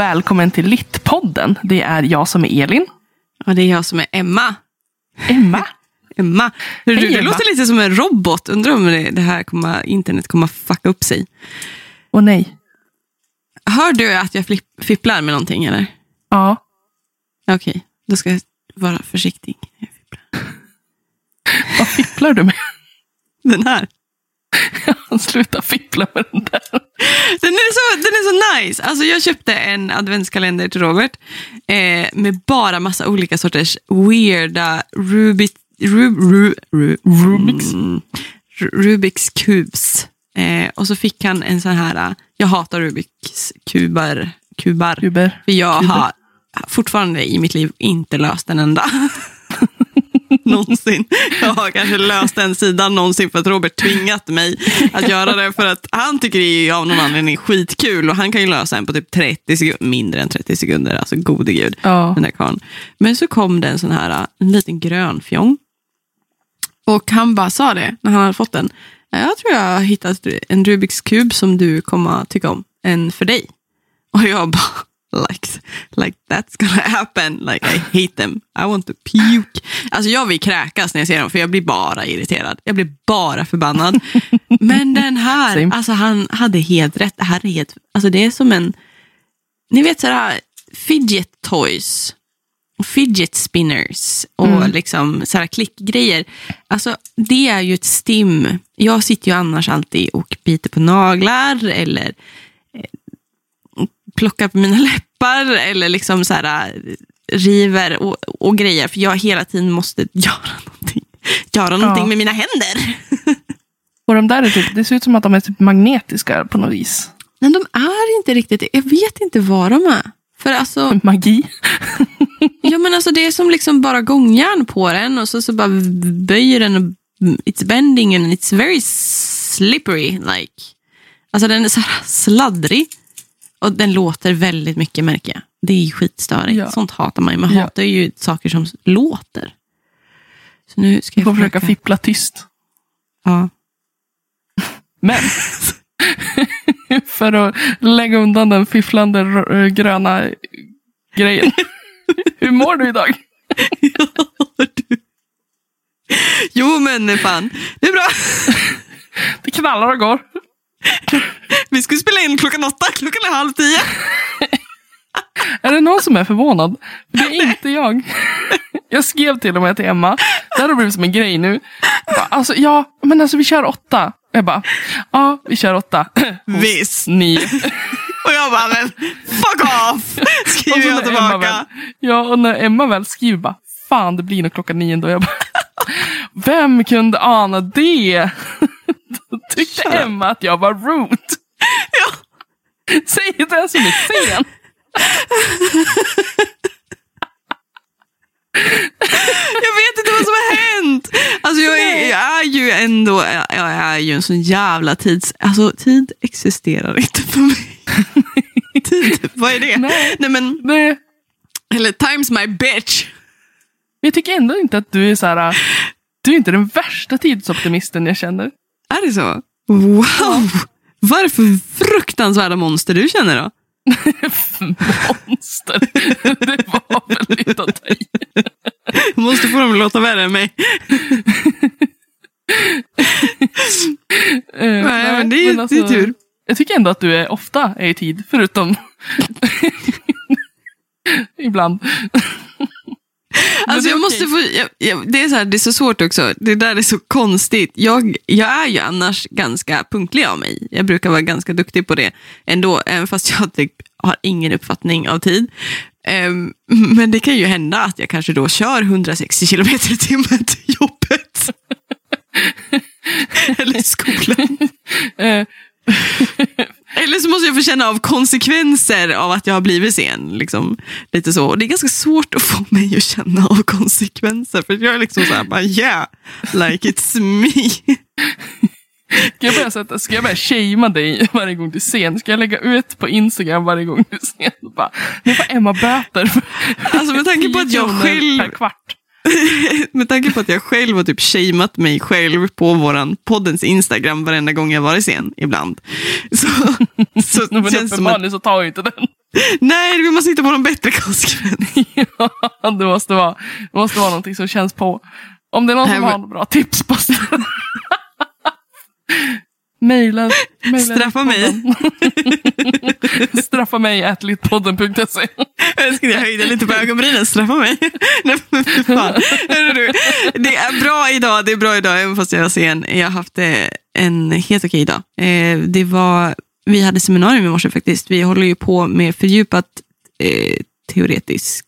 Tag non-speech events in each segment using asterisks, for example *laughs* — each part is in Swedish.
och välkommen till Littpodden. Det är jag som är Elin. Och det är jag som är Emma. Emma. *laughs* Emma. Du, Hej, du Emma. låter lite som en robot. Undrar om det det här kommer, internet kommer fucka upp sig. Och nej. Hör du att jag flipp, fipplar med någonting eller? Ja. Okej, då ska jag vara försiktig. jag fipplar. *laughs* Vad fipplar du med? Den här. *laughs* Sluta fippla med den där. Den är så, den är så nice. Alltså jag köpte en adventskalender till Robert eh, med bara massa olika sorters weirda Rubik, Rub, Ru, Ru, Rubiks. Mm, Ru- Rubiks kubs. Eh, och så fick han en sån här, eh, jag hatar Rubiks kubar, kubar. Kuber. För jag Kuber. har fortfarande i mitt liv inte löst en enda. *laughs* *laughs* någonsin. Jag har kanske löst den sidan någonsin för att Robert tvingat mig att göra det. För att han tycker det är av någon anledning skitkul och han kan ju lösa en på typ 30 sekunder, mindre än 30 sekunder. Alltså gode gud, Ja. den där karln. Men så kom det en sån här, en liten grön fjong. Och han bara sa det när han hade fått den. Jag tror jag har hittat en Rubiks kub som du kommer att tycka om. En för dig. Och jag bara, like, like that's gonna happen. Like I hate them. I want to puke. Alltså jag vill kräkas när jag ser dem för jag blir bara irriterad. Jag blir bara förbannad. *laughs* Men den här, Same. alltså han hade helt rätt. Det här är helt, alltså det är som en, ni vet sådär fidget toys. Fidget spinners och Mm. liksom så här klickgrejer. Alltså, det är ju ett stim. Jag sitter ju annars alltid och biter på naglar eller plockar på mina *laughs* läppar eller liksom så här, eh, river och, och grejer. För jag hela tiden måste göra någonting. *laughs* Göra någonting Ja. med mina händer. *laughs* Och de där är typ, det ser ut som att de är typ magnetiska på något vis. Men de är inte riktigt Jag vet inte vad de är. För alltså, Magi. Ja men alltså det är som liksom bara gångjärn på den och så, så bara böjer den och it's bending and it's very slippery like. Alltså den är så här sladdrig. Och den låter väldigt mycket märker jag. Det är ju skitstörigt. Ja. Sånt hatar man ju. Man Ja. hatar ju saker som låter. Så nu ska jag får försöka fippla tyst. Ja. Men. *laughs* för att lägga undan den fifflande r- gröna grejen. *laughs* Hur mår du idag? du. Jo men fan, det är bra. Det knallar och går. Vi skulle spela in klockan åtta, klockan är halv tio. Är det någon som är förvånad? Det är inte jag. Jag skrev till och med till Emma. Det här har blivit som en grej nu. Bara, alltså, ja, men alltså vi kör åtta. Jag bara, ja, vi kör åtta. Visst. Nio. Och jag bara, men fuck off! Skriver jag tillbaka. väl, ja, och när Emma väl skriver bara, fan det blir nog klockan nio då. Jag bara, vem kunde ana det? Då *laughs* tyckte. Emma att jag var rude. *laughs* Ja. Säg det som är sen. *laughs* Jag vet inte vad som har hänt. Alltså jag är, jag är ju ändå, jag är ju en sån jävla tids... Alltså tid existerar inte för mig. tid, vad är det? Nej. Nej men, Nej, eller time's my bitch. Men jag tycker ändå inte att du är så här. Du är inte den värsta tidsoptimisten jag känner. Är det så? Wow! Varför fruktansvärda monster du känner då? Monster. Det var väl lite att ta i. Måste få dem att låta värre än mig. Eh, Nej, men det är- det är tur. Jag tycker ändå att du är ofta är i tid, förutom *laughs* ibland. *laughs* Alltså jag måste få, jag, jag, det, är så här, det är så svårt också. Det där är så konstigt. Jag, jag är ju annars ganska punktlig av mig. Jag brukar vara ganska duktig på det ändå, även fast jag typ har ingen uppfattning av tid. Ehm, *laughs* men det kan ju hända att jag kanske då kör 160 kilometer i timmen till jobbet. *laughs* Eller skolan. Eller så måste jag få känna av konsekvenser av att jag har blivit sen. Liksom. Lite så. Och det är ganska svårt att få mig att känna av konsekvenser. För jag är liksom så här, bara, yeah, like it's me. Ska jag börja, sätta, ska jag börja shamea dig varje gång du är sen? Ska jag lägga ut på Instagram varje gång du är sen? Bara, nu får Emma böter. Alltså med tanke på 10 att jag själv Per kvart. *laughs* med tanke på att jag själv har typ shameat mig själv på våran poddens Instagram varenda gång jag varit sen ibland. *laughs* Så, så *laughs* Men känns som att så tar jag inte den. Nej, vi måste hitta på någon bättre konsekvens. ja, det måste vara, det måste vara någonting som känns på. Om det är någon Nej, som men- har några bra tips på Mejla. mejla Straffa mig. *laughs* Straffa mig, ätlitpodden.se. Jag älskar att jag höjde lite på ögonbrynen. Straffa mig. *laughs* Nej, men fan. Det är bra idag, det är bra idag, även fast jag är sen. Jag har haft eh, en helt okej dag. Eh, Det var, vi hade seminarium i morse faktiskt. Vi håller ju på med fördjupat eh, teoretisk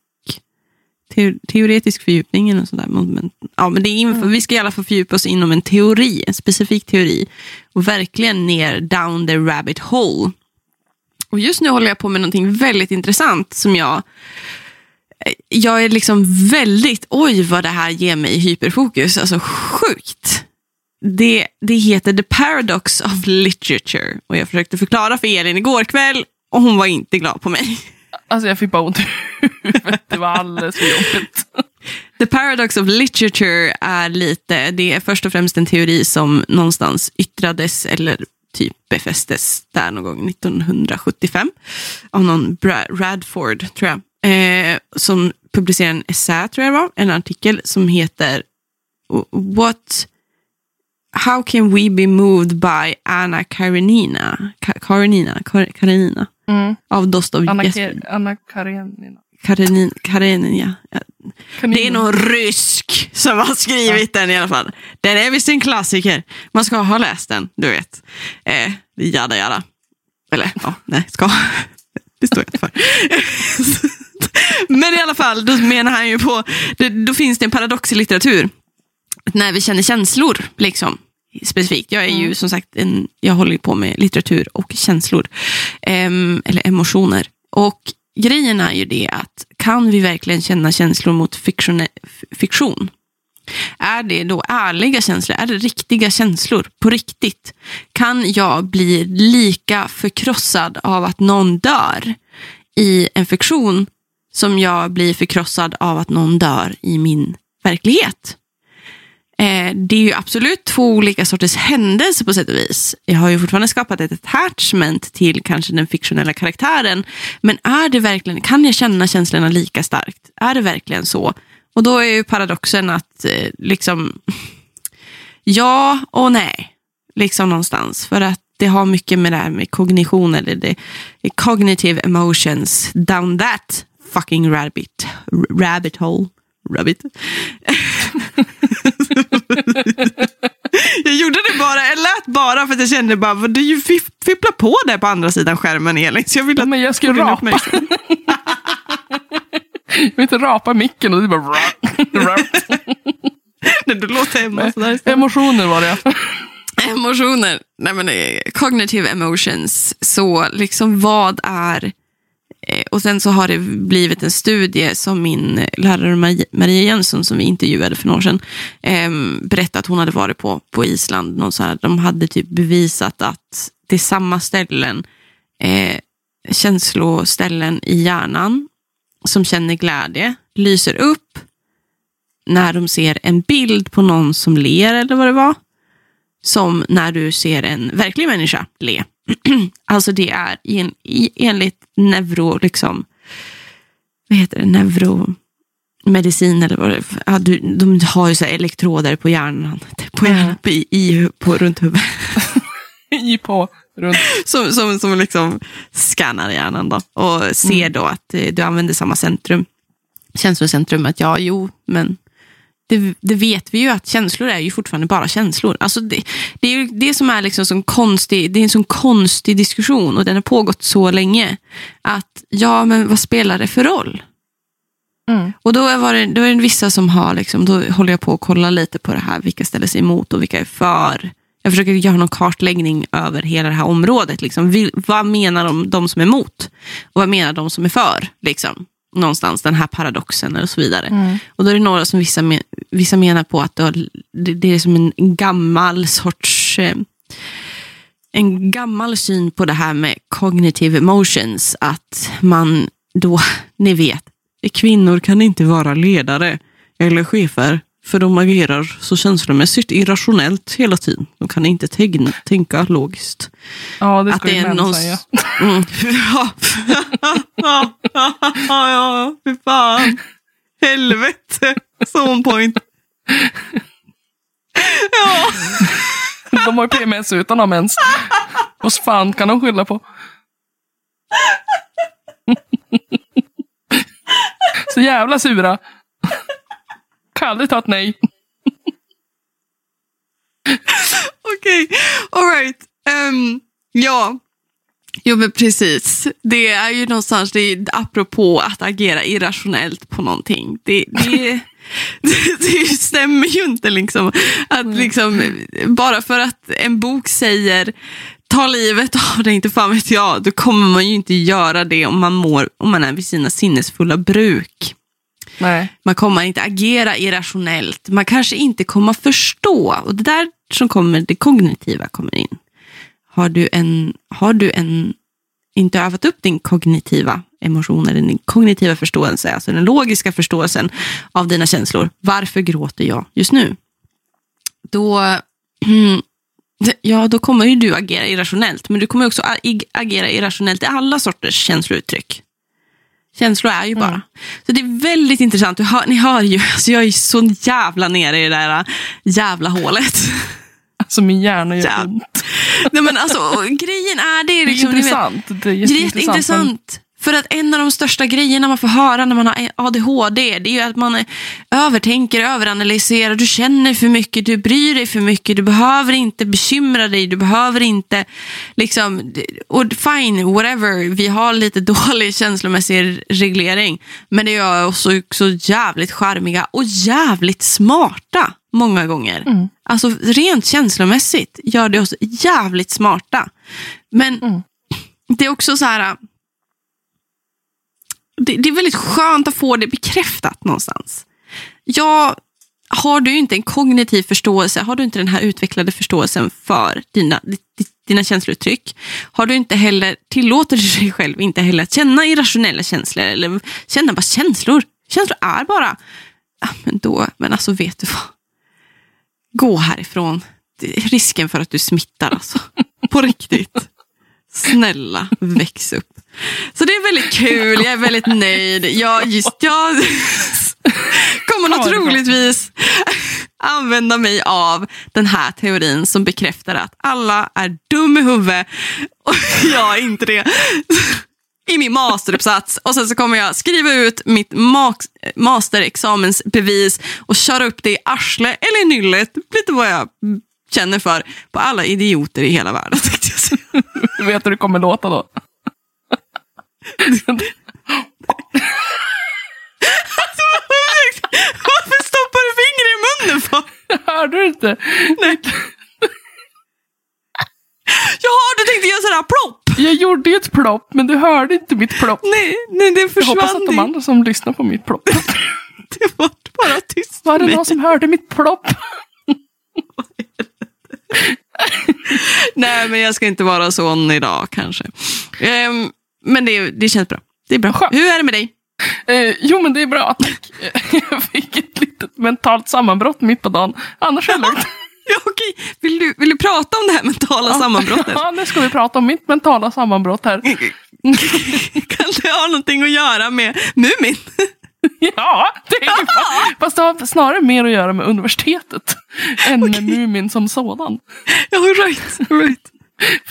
teo- teoretisk fördjupning eller något sånt där. Men, ja, men det är inför, Vi ska i alla fall fördjupa oss inom en teori, en specifik teori. Och verkligen ner down the rabbit hole. Och just nu håller jag på med någonting väldigt intressant som jag jag är liksom väldigt, oj vad det här ger mig hyperfokus, alltså sjukt. Det, det heter The Paradox of Literature och jag försökte förklara för Elin igår kväll och hon var inte glad på mig. Alltså jag fick bara ont i huvudet. Det var alldeles för jobbigt. The Paradox of Literature är lite, det är först och främst en teori som någonstans yttrades eller typ befästes där någon gång 1975 av någon Bra- Radford, tror jag, eh, som publicerade en essä, tror jag det var, en artikel som heter What How can we be moved by Anna Karenina? Ka- Karenina? Kar- Karenina? Mm. Av Dostojevskij. Anna, Anna Karenina. Karenin, Karenina. Ja, det är någon rysk som har skrivit den i alla fall. Den är visst en klassiker. Man ska ha läst den, du vet. Eh, jada jada. Eller ja, nej, ska. *laughs* Det står jag inte för. Men i alla fall, då menar han ju på, då finns det en paradox i litteratur. När vi känner känslor, liksom, specifikt. Jag är ju som sagt, en, jag håller på med litteratur och känslor. Ehm, eller emotioner. Och grejen är ju det att kan vi verkligen känna känslor mot fiktion? fiktion? Är det då ärliga känslor? Är det riktiga känslor? På riktigt? Kan jag bli lika förkrossad av att någon dör i en fiktion som jag blir förkrossad av att någon dör i min verklighet? Eh, det är ju absolut två olika sorters händelser på sätt och vis. Jag har ju fortfarande skapat ett attachment till kanske den fiktionella karaktären. Men är det verkligen, kan jag känna känslorna lika starkt? Är det verkligen så? Och då är ju paradoxen att eh, liksom *laughs* ja och nej. Liksom någonstans. För att det har mycket med det här med kognition eller det, cognitive emotions down that fucking rabbit, rabbit hole. Rabbit. jag gjorde det bara, jag lät bara för att jag kände bara, vad du fipplar på där på andra sidan skärmen Elin. Så jag ville Ja, men jag din rapa. uppmärksamhet. Jag vill inte rapa micken och är bara... Nej, Du låter hemma sådär. Emotioner var det. Emotioner, nej men eh, cognitive emotions, så liksom vad är Eh, och sen så har det blivit en studie som min lärare Maria Jönsson som vi intervjuade för några år sedan eh, berättade att hon hade varit på, på Island. Någon så här, de hade typ bevisat att det är samma ställen, eh, känsloställen i hjärnan som känner glädje, lyser upp när de ser en bild på någon som ler eller vad det var som när du ser en verklig människa le. *clears throat* alltså det är en, enligt neuro, liksom, vad heter det, neuromedicin eller vad det. Ja, du, de har ju så elektroder på hjärnan, *laughs* på, hjärnan, på, i, *laughs* i, på runt huvudet. I på runt. som, som, som liksom scannar hjärnan då och ser då att eh, du använder samma centrum, känslocentrum. Att ja, jo, men det, det vet vi ju att känslor är ju fortfarande bara känslor. Alltså det, det är ju det som är liksom sån konstig, det är en sån konstig diskussion och den har pågått så länge. Att ja, men vad spelar det för roll? Mm. Och då var det, då är det vissa som har, liksom, då håller jag på att kolla lite på det här, vilka ställer sig emot och vilka är för. Jag försöker göra någon kartläggning över hela det här området. Liksom. Vil, vad menar de, de som är emot? Och vad menar de som är för? Liksom. Någonstans, den här paradoxen och så vidare. Mm. Och då är det några som vissa, men, vissa menar på att det, det är som en gammal sorts eh, en gammal syn på det här med cognitive emotions. Att man då, ni vet, kvinnor kan inte vara ledare eller chefer. För de agerar så känslomässigt irrationellt hela tiden. De kan inte tegna, tänka logiskt. Ja, det är män någon... säga. *laughs* Mm. Ja. ja, ja, fy fan. Helvete. Zone point. *laughs* Ja. *laughs* De har ju PMS utan att ha mens. Vad fan kan de skylla på? Så jävla sura. Aldrig ta ett nej. *laughs* Okej, alright. Um, ja. Jo men precis. Det är ju någonstans, det är, apropå att agera irrationellt på någonting. Det, det, *laughs* det, det stämmer ju inte liksom. Att liksom. Bara för att en bok säger ta livet av dig, inte fan vet jag. Då kommer man ju inte göra det om man, mår, om man är vid sina sinnesfulla bruk. Nej. Man kommer inte agera irrationellt. Man kanske inte kommer förstå. Och det där som kommer, det kognitiva kommer in. Har du, en, har du en, inte övat upp din kognitiva emotioner, din kognitiva förståelse, alltså den logiska förståelsen av dina känslor. Varför gråter jag just nu? Då, *clears throat* ja, då kommer ju du agera irrationellt, men du kommer också agera irrationellt i alla sorters känslouttryck. Känslor är ju bara. Mm. Så det är väldigt intressant. Hör, ni hör ju, alltså jag är så jävla nere i det där äh, jävla hålet. Alltså min hjärna gör Ja. ont. Nej, men alltså, grejen är det. är Det är Liksom, vet, intressant. Är det är jätteintressant. För att en av de största grejerna man får höra när man har ADHD, det är ju att man övertänker, överanalyserar, du känner för mycket, du bryr dig för mycket, du behöver inte bekymra dig, du behöver inte, liksom, och fine, whatever, vi har lite *laughs* dålig känslomässig reglering, men det gör oss också jävligt charmiga och jävligt smarta många gånger. Mm. Alltså rent känslomässigt gör det oss jävligt smarta. Men Mm. det är också så här, det, det är väldigt skönt att få det bekräftat någonstans. Ja, har du inte en kognitiv förståelse, har du inte den här utvecklade förståelsen för dina, dina känslouttryck, har du inte heller, tillåter du dig själv inte heller att känna irrationella känslor eller känna bara känslor. Känslor är bara, ja, men då, men alltså vet du vad? Gå härifrån. Risken för att du smittar alltså. På riktigt. Snälla, väx upp. Så det är väldigt kul, jag är väldigt nöjd. Jag, just, jag kommer troligtvis använda mig av den här teorin som bekräftar att alla är dum i huvudet och jag är inte det. I min masteruppsats och sen så kommer jag skriva ut mitt masterexamensbevis och köra upp det i arsle eller i nyllet, lite vad jag känner för, på alla idioter i hela världen. Jag *laughs* säga. Du vet hur det kommer låta då. Varför stoppar du fingret i munnen för? Hörde du inte? Nej. Jaha, du tänkte göra sådär plopp? Jag gjorde ju ett plopp, men du hörde inte mitt plopp. Nej, nej det Jag hoppas försvann. att de andra som lyssnar på mitt plopp. *laughs* Det var bara tyst. Var det någon som hörde mitt plopp? *laughs* Nej, men jag ska inte vara sån idag kanske. Ehm, men det, det känns bra. Det är bra. Skönt. Hur är det med dig? Eh, jo, men det är bra. Tack. *laughs* Jag fick ett litet mentalt sammanbrott mitt på dagen. Annars är det lugnt. *laughs* Ja, okej. Vill, du, vill du prata om det här mentala sammanbrottet? Ja, nu ska vi prata om mitt mentala sammanbrott här. kan det ha någonting att göra med Mumin? *laughs* Ja, det är ju *laughs* fa- Fast det har snarare mer att göra med universitetet än med Mumin som sådan. Ja, right. right.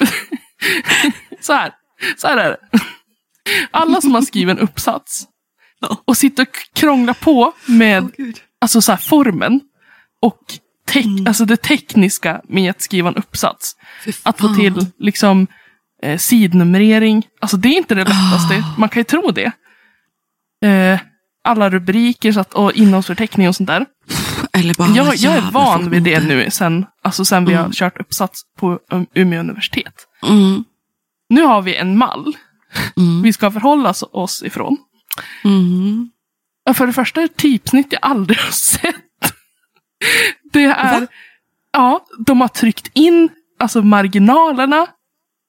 *laughs* Så här, så här är det. Alla som har skrivit en uppsats och sitter och krånglar på med Gud. alltså så här, formen och tek- alltså det tekniska med att skriva en uppsats. Att få till liksom eh, sidnumrering. Alltså det är inte det lättaste. Man kan ju tro det. Eh, alla rubriker så att, och innehållsförteckning och sånt där. Eller bara Jag, jag är van vid det nu sen, alltså sen vi har Mm. kört uppsats på um, Umeå universitet. Mm. Nu har vi en mall Mm. vi ska förhålla oss- ifrån. Mm. För det första är det typsnitt jag aldrig *laughs* har sett. Det är, Va? ja, de har tryckt in alltså marginalerna.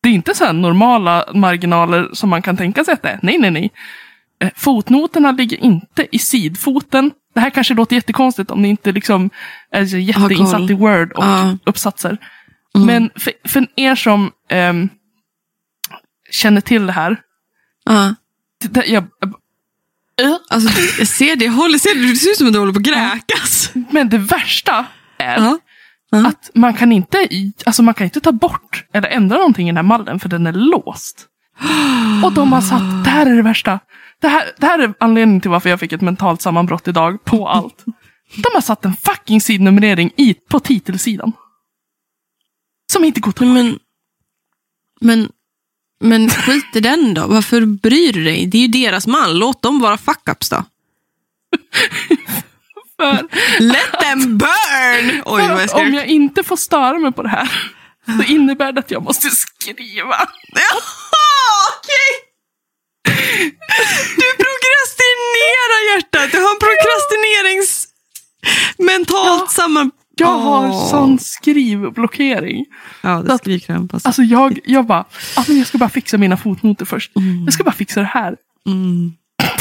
Det är inte så normala marginaler som man kan tänka sig att det är. Nej, nej, nej. Eh, Fotnoterna ligger inte i sidfoten, det här kanske låter jättekonstigt om ni inte liksom är jätteinsatt i Word och Ja. uppsatser. Mm. Men för, för er som ehm, känner till det här. Ja. Det, jag, Äh, Alltså, jag ser det. Jag håller, ser det. det ser ut som att du håller på att kräkas. men det värsta är. Ja. att man kan, inte, alltså man kan inte ta bort eller ändra någonting i den här mallen för den är låst. Och de har satt, det här är det värsta. Det här, det här är anledningen till varför jag fick ett mentalt sammanbrott idag på allt. De har satt en fucking sidnumrering i, på titelsidan. Som inte går ta Men, men, men skit i den då. Varför bryr du dig? Det är ju deras mall. Låt dem vara fuck-ups då. *laughs* för. Let them burn! Oj, vad jag För om jag inte får störa mig på det här så innebär det att jag måste skriva. *laughs* Jaha, okej! Du prokrastinerar hjärtat. Du har en prokrastinerings... Mentalt samman... Jag har sån skrivblockering. Ja, det är skrivkramp alltså. Alltså jag, jag bara, ah, men jag ska bara fixa mina fotnoter först. Jag ska bara fixa det här. Mm. *laughs*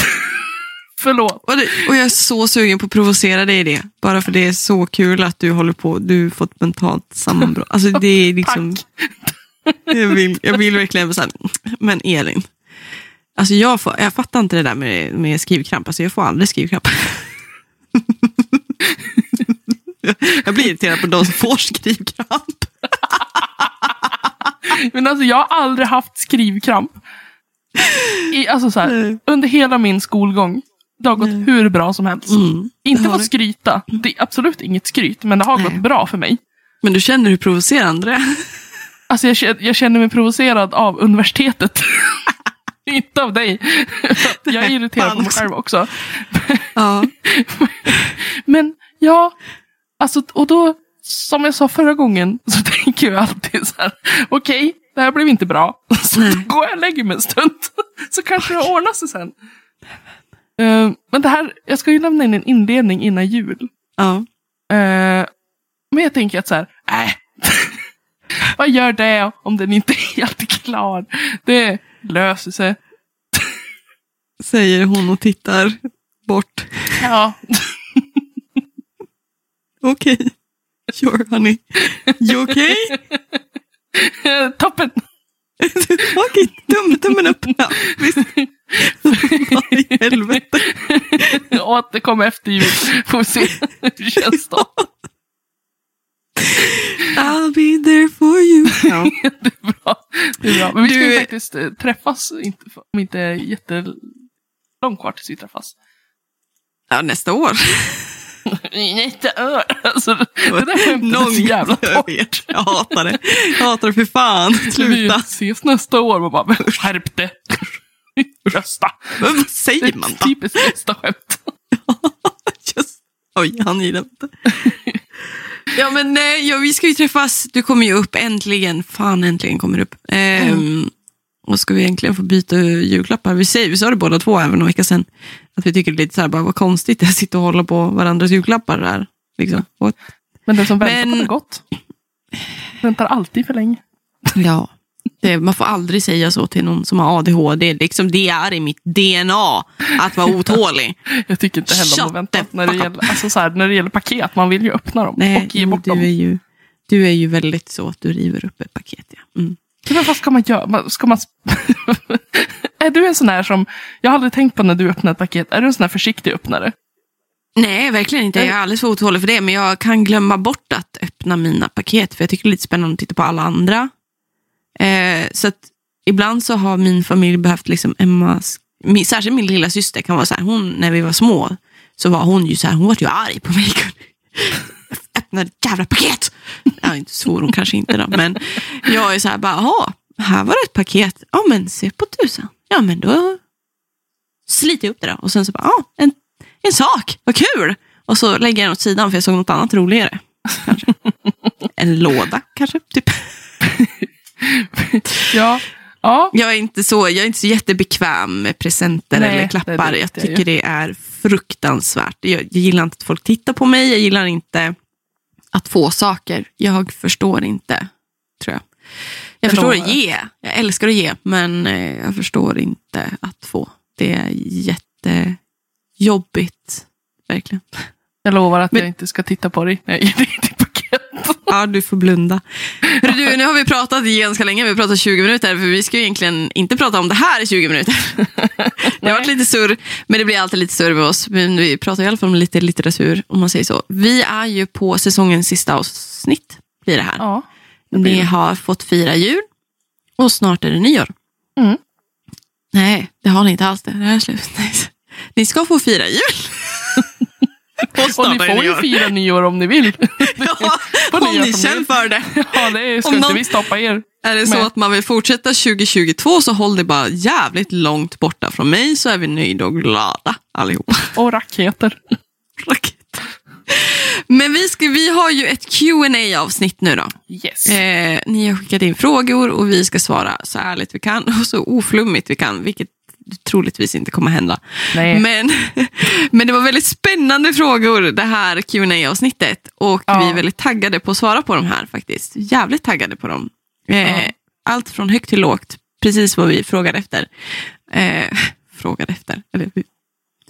Förlåt. Och, det, och jag är så sugen på att provocera dig i det. Bara för det är så kul att du håller på, du fått mentalt sammanbrott. Alltså *laughs* det är liksom, Tack. jag vill, jag vill verkligen säga, men Elin. Alltså jag, får, jag fattar inte det där med, med skrivkramp. Alltså jag får aldrig skrivkramp. *laughs* Jag blir irriterad på de som får skrivkramp. *laughs* Men alltså jag har aldrig haft skrivkramp. I, alltså så här, Nej. under hela min skolgång. Det har gått hur bra som helst. Mm, Inte för att skryta. Det är absolut inget skryt. Men det har Nej. gått bra för mig. Men du känner hur provocerande det är? Alltså jag, jag känner mig provocerad av universitetet. *laughs* *laughs* Inte av dig. *laughs* Jag är irriterad på mig själv också. *laughs* Ja. Men ja, alltså, och då, som jag sa förra gången, så tänker jag alltid så här, okej, det här blev inte bra. Så Nej. då går jag och lägger mig en stund. Så kanske det ordnar sig sen. Eh, men det här, jag ska ju lämna in en inledning innan jul. ja. Eh, men jag tänker att så här, äh, vad gör det om den inte är helt klar? Det löser sig. *laughs* Säger hon och tittar bort. Ja, *laughs* Okej. Sure honey. You okay? *laughs* toppen. Okej, tum, tummen upp. Ja, visst. Vad i helvete. Återkom efter jul. Får vi se hur det känns då. I'll be there for you. *laughs* Ja. *laughs* Det är bra. Det är bra. Men vi ska ju Du- faktiskt eh, träffas om inte jättelångt kvar tills vi träffas. ja, nästa år. Nästa år. Alltså, det där skämtet är så jävla torrt. Jag hatar det. Jag hatar det för fan. *laughs* Vi Sluta. ses nästa år och bara, skärp det. Rösta. Men vad säger man då? typiskt nästa skämt. Just. Oj, han gillar inte. Ja, men eh, ja, vi ska ju träffas. Du kommer ju upp äntligen. Fan, äntligen kommer du upp. Ehm, Och ska vi egentligen få byta julklappar? Vi, säger, vi sa det båda två även några vecka sedan. Att vi tycker det är lite så här, bara vad konstigt det är att sitta och hålla på varandras julklappar där. Liksom. Och, Men den som väntar Men- på det gott. Väntar alltid för länge. ja. Det, man får aldrig säga så till någon som har ADHD. Liksom, det är i mitt DNA att vara *laughs* otålig. Jag tycker inte heller om att vänta när det, gäller, alltså så här, när det gäller paket. Man vill ju öppna dem Nej, och ge bort du, dem. är ju, du är ju väldigt så att du river upp ett paket. Ja. Mm. Men vad ska man göra? Ska man... *laughs* är du en sån här som... Jag har aldrig tänkt på när du öppnar ett paket. Är du en sån här försiktig öppnare? Nej, verkligen inte. Jag är alldeles för otålig för det. Men jag kan glömma bort att öppna mina paket. För jag tycker det är lite spännande att titta på alla andra. Eh, så att ibland så har min familj behövt liksom Emmas... Min, särskilt min lilla syster kan vara så här. Hon, när vi var små så var hon ju så här. Hon var ju arg på mig. *laughs* Öppna ett jävla paket! Ja, inte svor hon kanske inte då. Men jag är så här bara, jaha, här var det ett paket. Ja, men se på tusan. Ja, men då sliter jag upp det då. Och sen så bara, ja, en en sak, vad kul! Och så lägger jag den åt sidan för jag såg något annat roligare. Kanske. *laughs* En låda kanske. Typ. *laughs* Ja. Ja. Jag, är inte så, jag är inte så jättebekväm med presenter Nej, eller klappar. det jag tycker ju. det är fruktansvärt. Jag, jag gillar inte att folk tittar på mig. Jag gillar inte att få saker. Jag förstår inte, tror jag. Jag Det förstår att ge. Jag älskar att ge, men eh, jag förstår inte att få. Det är jättejobbigt verkligen. Jag lovar att Men- jag inte ska titta på dig när jag ger dig ditt paket. Ja, du får blunda. Hörru du, nu har vi pratat ganska länge. Vi har pratat 20 minuter, för vi ska ju egentligen inte prata om det här i 20 minuter. *laughs* Det har varit lite surr, men det blir alltid lite surr med oss. Men vi pratar i alla fall om lite litteratur, om man säger så. Vi är ju på säsongens sista avsnitt, blir det här. Ja, det blir Ni har fått fira jul och snart är det nyår. Mm. Nej, det har ni inte alls. Det Det här är slut. *laughs* Ni ska få fira jul. *laughs* *laughs* och ni får ju fira nyår om ni vill. *laughs* Ja, om ni känner för det. *laughs* Ja, det ska Om inte någon- vi stoppa er. Är det så med. att man vill fortsätta 2022 så håll det bara jävligt långt borta från mig så är vi nöjda och glada allihopa. Och raketer. Raket. Men vi, ska, vi har ju ett qa avsnitt nu då. Yes. Eh, ni har skickat in frågor och vi ska svara så ärligt vi kan och så oflummigt vi kan, vilket troligtvis inte kommer hända. Nej. Men, *laughs* men det var väldigt spännande frågor det här qa avsnittet och Ja. vi är väldigt taggade på att svara på de här faktiskt. Jävligt taggade på dem. Eh, Ja. Allt från högt till lågt, precis vad vi frågade efter. Eh, *laughs* frågade efter, eller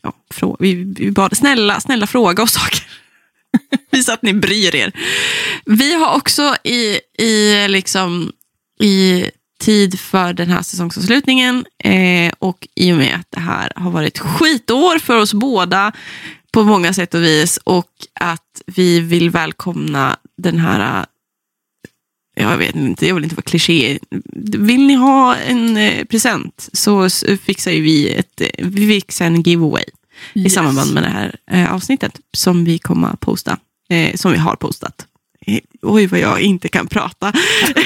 ja, frå, vi, vi bad snälla, snälla fråga oss saker. *laughs* Visa att ni bryr er. Vi har också i, i, liksom, i tid för den här säsongsavslutningen eh, och i och med att det här har varit skitår för oss båda på många sätt och vis och att vi vill välkomna den här jag vet inte, jag vill inte vara kliché. Vill ni ha en eh, present så fixar vi ett, vi fixar en giveaway i Yes. samband med det här eh, avsnittet som vi kommer att posta, eh, som vi har postat. Oj, vad jag inte kan prata.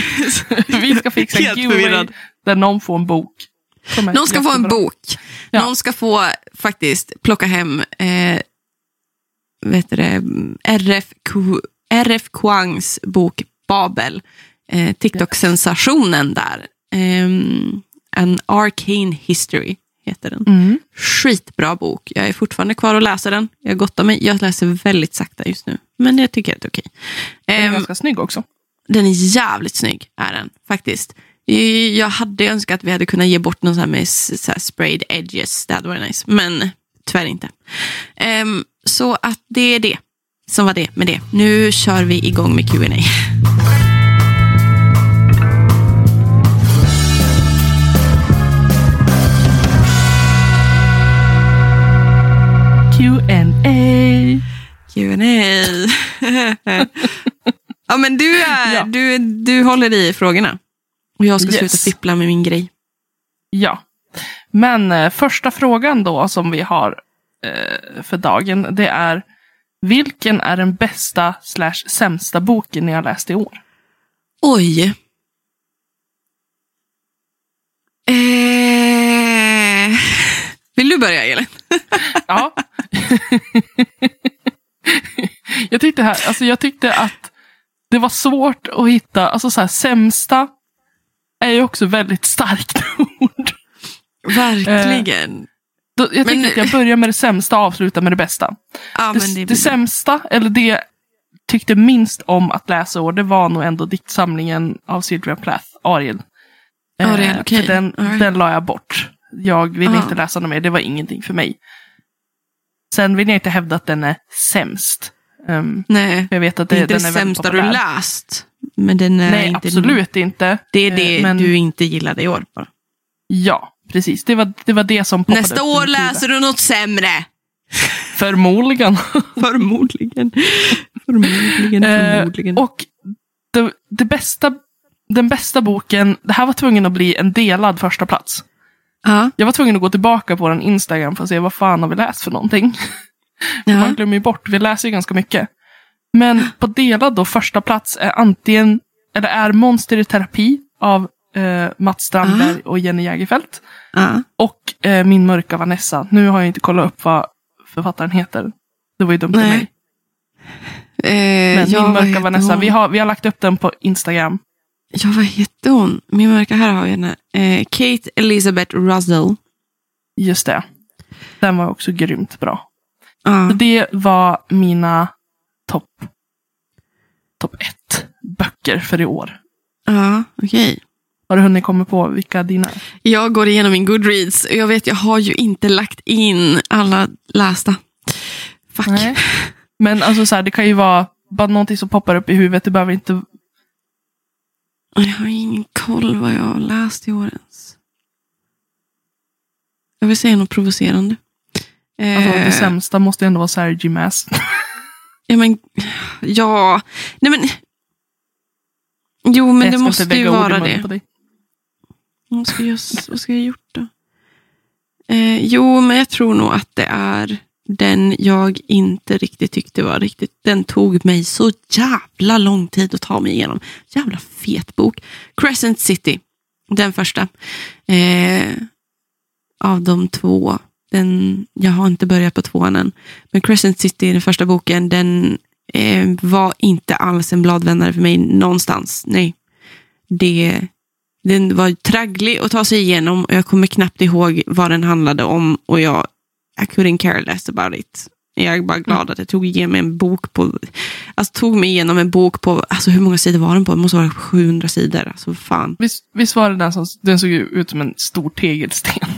*laughs* Vi ska fixa en Helt giveaway där någon får en bok. Någon ska få en jättebra. bok. Ja. Någon ska få faktiskt plocka hem eh, vet du det, RF, Ku- RF Kwangs bok Babel. Eh, TikTok-sensationen där. Ehm, An Arcane History heter den. Mm. Skitbra bok. Jag är fortfarande kvar och läser den. Jag gottar mig. Jag läser väldigt sakta just nu. Men jag tycker att det är okej. Den är Ehm, ganska snygg också. den är jävligt snygg, är den faktiskt. Jag hade önskat att vi hade kunnat ge bort någon sån här med så här sprayed edges. Det hade varit nice. Men tyvärr inte. Ehm, så att det är det som var det med det. Nu kör vi igång med Q&A. *laughs* Q&A. Q&A. *laughs* ja, men du, är, Ja. du, du håller i frågorna. Och jag ska Yes. sluta fippla med min grej. Ja. Men eh, första frågan då som vi har eh, för dagen, det är vilken är den bästa slash sämsta boken ni har läst i år? Oj. Eh... Vill du börja, Elin? Ja. *laughs* *laughs* jag, tyckte här, alltså jag tyckte att det var svårt att hitta, alltså så här, sämsta är ju också väldigt starkt *laughs* ord. Verkligen. Då, jag Men- tänkte att jag börjar med det sämsta och avslutar med det bästa. ja, det, det det, sämsta, eller det tyckte minst om att läsa år, det var nog ändå diktsamlingen av Sylvia Plath, Ariel. Ariel, Eh, för den, right. den la jag bort. Jag ville Ah. inte läsa något mer, det var ingenting för mig. Sen vill jag inte hävda att den är sämst. Um, Nej, jag vet att det det, är inte den är sämsta du läst. Men den är Nej, inte absolut inte. Det är det Eh, men- du inte gillade i år. Bara. Ja, precis. Det var det, var det som poppade Nästa upp år läser du något sämre. Förmodligen. *laughs* Förmodligen. Förmodligen, Eh, förmodligen. och det, det bästa, den bästa boken, det här var tvungen att bli en delad första plats. Ja, Jag var tvungen att gå tillbaka på den Instagram för att se vad fan har vi läst för någonting. ja. Man glömmer ju bort, vi läser ju ganska mycket. Men på delad då första plats är antingen, eller är Monster i terapi av eh, Mats Strandberg och Jenny Jägerfeld. ja. Och eh, Min mörka Vanessa. Nu har jag inte kollat upp vad författaren heter. Det var ju dumt av mig. Eh, Men ja, Min mörka Vanessa, vi har, vi har lagt upp den på Instagram. Ja, vad heter hon? Min mörka, här har vi henne. Eh, Kate Elizabeth Russell. Just det. Den var också grymt bra. Så det var mina topp topp ett böcker för i år. Ja, okej. Har du hunnit komma på vilka dina är? Jag går igenom min Goodreads. Jag vet, jag har ju inte lagt in alla lästa. Fuck. Nej. Men alltså så här, det kan ju vara bara någonting som poppar upp i huvudet. Det behöver inte... Jag har ingen koll vad jag har läst i år ens. Jag vill säga något provocerande. Alltså, det Eh, sämsta måste ändå vara Sergi Mass. Ja, men, ja. Nej, men. Jo, men det måste ju vara det. Vad ska jag, vad ska jag gjort då? Eh, jo, men jag tror nog att det är den jag inte riktigt tyckte var riktigt. Den tog mig så jävla lång tid att ta mig igenom. Jävla fet bok. Crescent City, den första. Eh, av de två. Den, jag har inte börjat på tvåan än. Men Crescent City, den första boken, den eh, var inte alls en bladvändare för mig någonstans. Nej. Det, den var tragglig att ta sig igenom och jag kommer knappt ihåg vad den handlade om och jag i couldn't care less about it. Jag är bara glad att jag tog igenom en bok på, alltså tog mig igenom en bok på, alltså hur många sidor var den på? Det måste vara 700 sidor. Alltså fan. Visst, visst var det den som den såg ut som en stor tegelsten?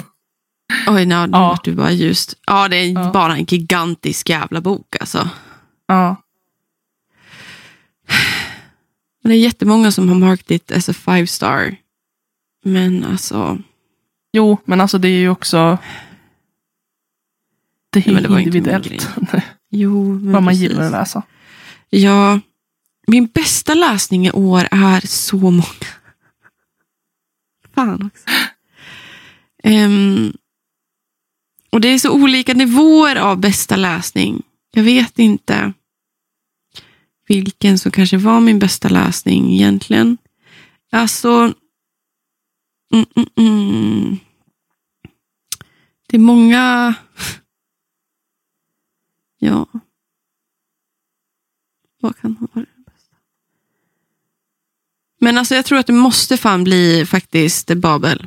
Oj, no, nu Ja. du bara ljust. Ja, det är Ja. bara en gigantisk jävla bok alltså. Ja. Det är jättemånga som har markat det as a five star. Men alltså, Jo, men alltså det är ju också... Det är Ja, det individuellt. *laughs* jo. Vad man precis. gillar att läsa. Ja, min bästa läsning i år är så många. Fan också. Ehm, och det är så olika nivåer av bästa läsning. Jag vet inte vilken som kanske var min bästa läsning egentligen. Alltså, mm, mm, mm. det är många... Ja. Vad kan ha varit det bästa? Men alltså jag tror att det måste fan bli faktiskt Babel.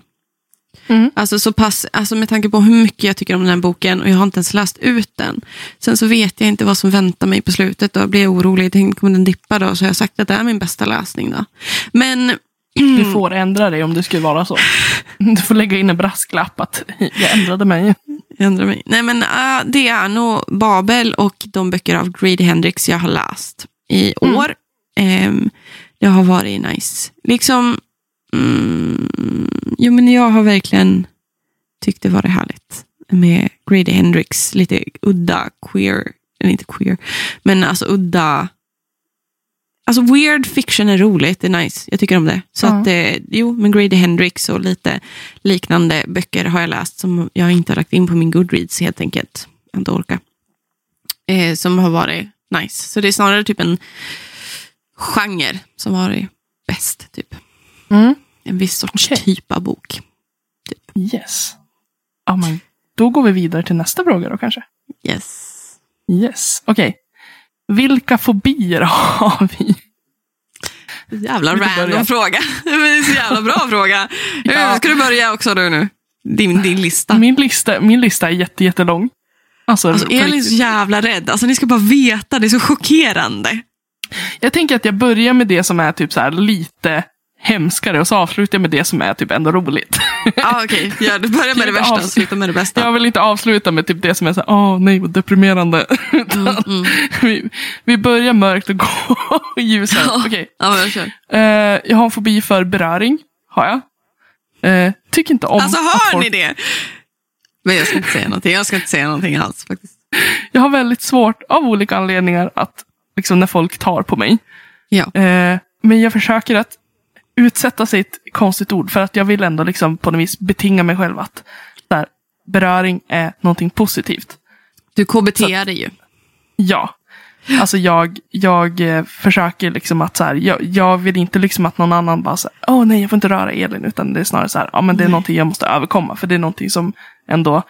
Mm. Alltså så pass, alltså med tanke på hur mycket jag tycker om den här boken och jag har inte ens läst ut den. Sen så vet jag inte vad som väntar mig på slutet. Då blir jag orolig. Tänk kommer den dippa då? Så har jag sagt att det är min bästa läsning då. Men Du får ändra dig om det skulle vara så. *laughs* Du får lägga in en brasklapp att jag ändrade mig. Jag ändrar mig. Nej, men äh, det är nog Babel och de böcker av Grady Hendrix jag har läst i Mm. år. Ehm, det har varit nice. Liksom, mm, jo men jag har verkligen tyckt det varit härligt med Grady Hendrix. Lite udda queer, eller inte queer, men alltså udda. Alltså weird fiction är roligt, det är nice. Jag tycker om det. Så Ja. att, eh, jo, men Grady Hendrix och lite liknande böcker har jag läst som jag inte har lagt in på min Goodreads helt enkelt. Jag inte orkat. Eh, som har varit nice. Så det är snarare typ en genre som har varit bäst. Typ. Mm. En viss sorts Okej. typ av bok. Yes. Ja, men då går vi vidare till nästa fråga då kanske. Yes. Yes. Okej. Vilka fobier har vi? Jävla random fråga. *laughs* Det är så jävla bra fråga. Ja. Ska du börja också du nu? Din, din lista. Min lista, min lista är jätte, jättelång. Alltså, Alltså Elin är så jävla rädd. Alltså ni ska bara veta, det är så chockerande. jag tänker att jag börjar med det som är typ så här lite hemskare och så avslutar jag med det som är typ ändå roligt. Ja *laughs* okej, ja, du börjar med *laughs* det värsta och slutar med det bästa. Jag vill inte avsluta med typ det som är så åh nej vad deprimerande. *laughs* Utan Mm, vi, vi börjar mörkt och går ljusare. Ja, men jag kör. Eh, jag har en fobi för beröring. Har jag. Eh, tycker inte om Alltså hör folk... ni det? Men jag ska inte säga någonting. Jag ska inte säga någonting alls faktiskt. Jag har väldigt svårt av olika anledningar att liksom när folk tar på mig. Ja. Eh, men jag försöker att utsätta sig ett konstigt ord för att jag vill ändå liksom på något vis betinga mig själv att så här, beröring är någonting positivt. Du KBT det ju. Ja. Alltså jag, jag eh, försöker liksom att så här, jag, jag vill inte liksom att någon annan bara säger åh nej jag får inte röra Elin utan det är snarare så här, ja men det är någonting jag måste överkomma för det är någonting som ändå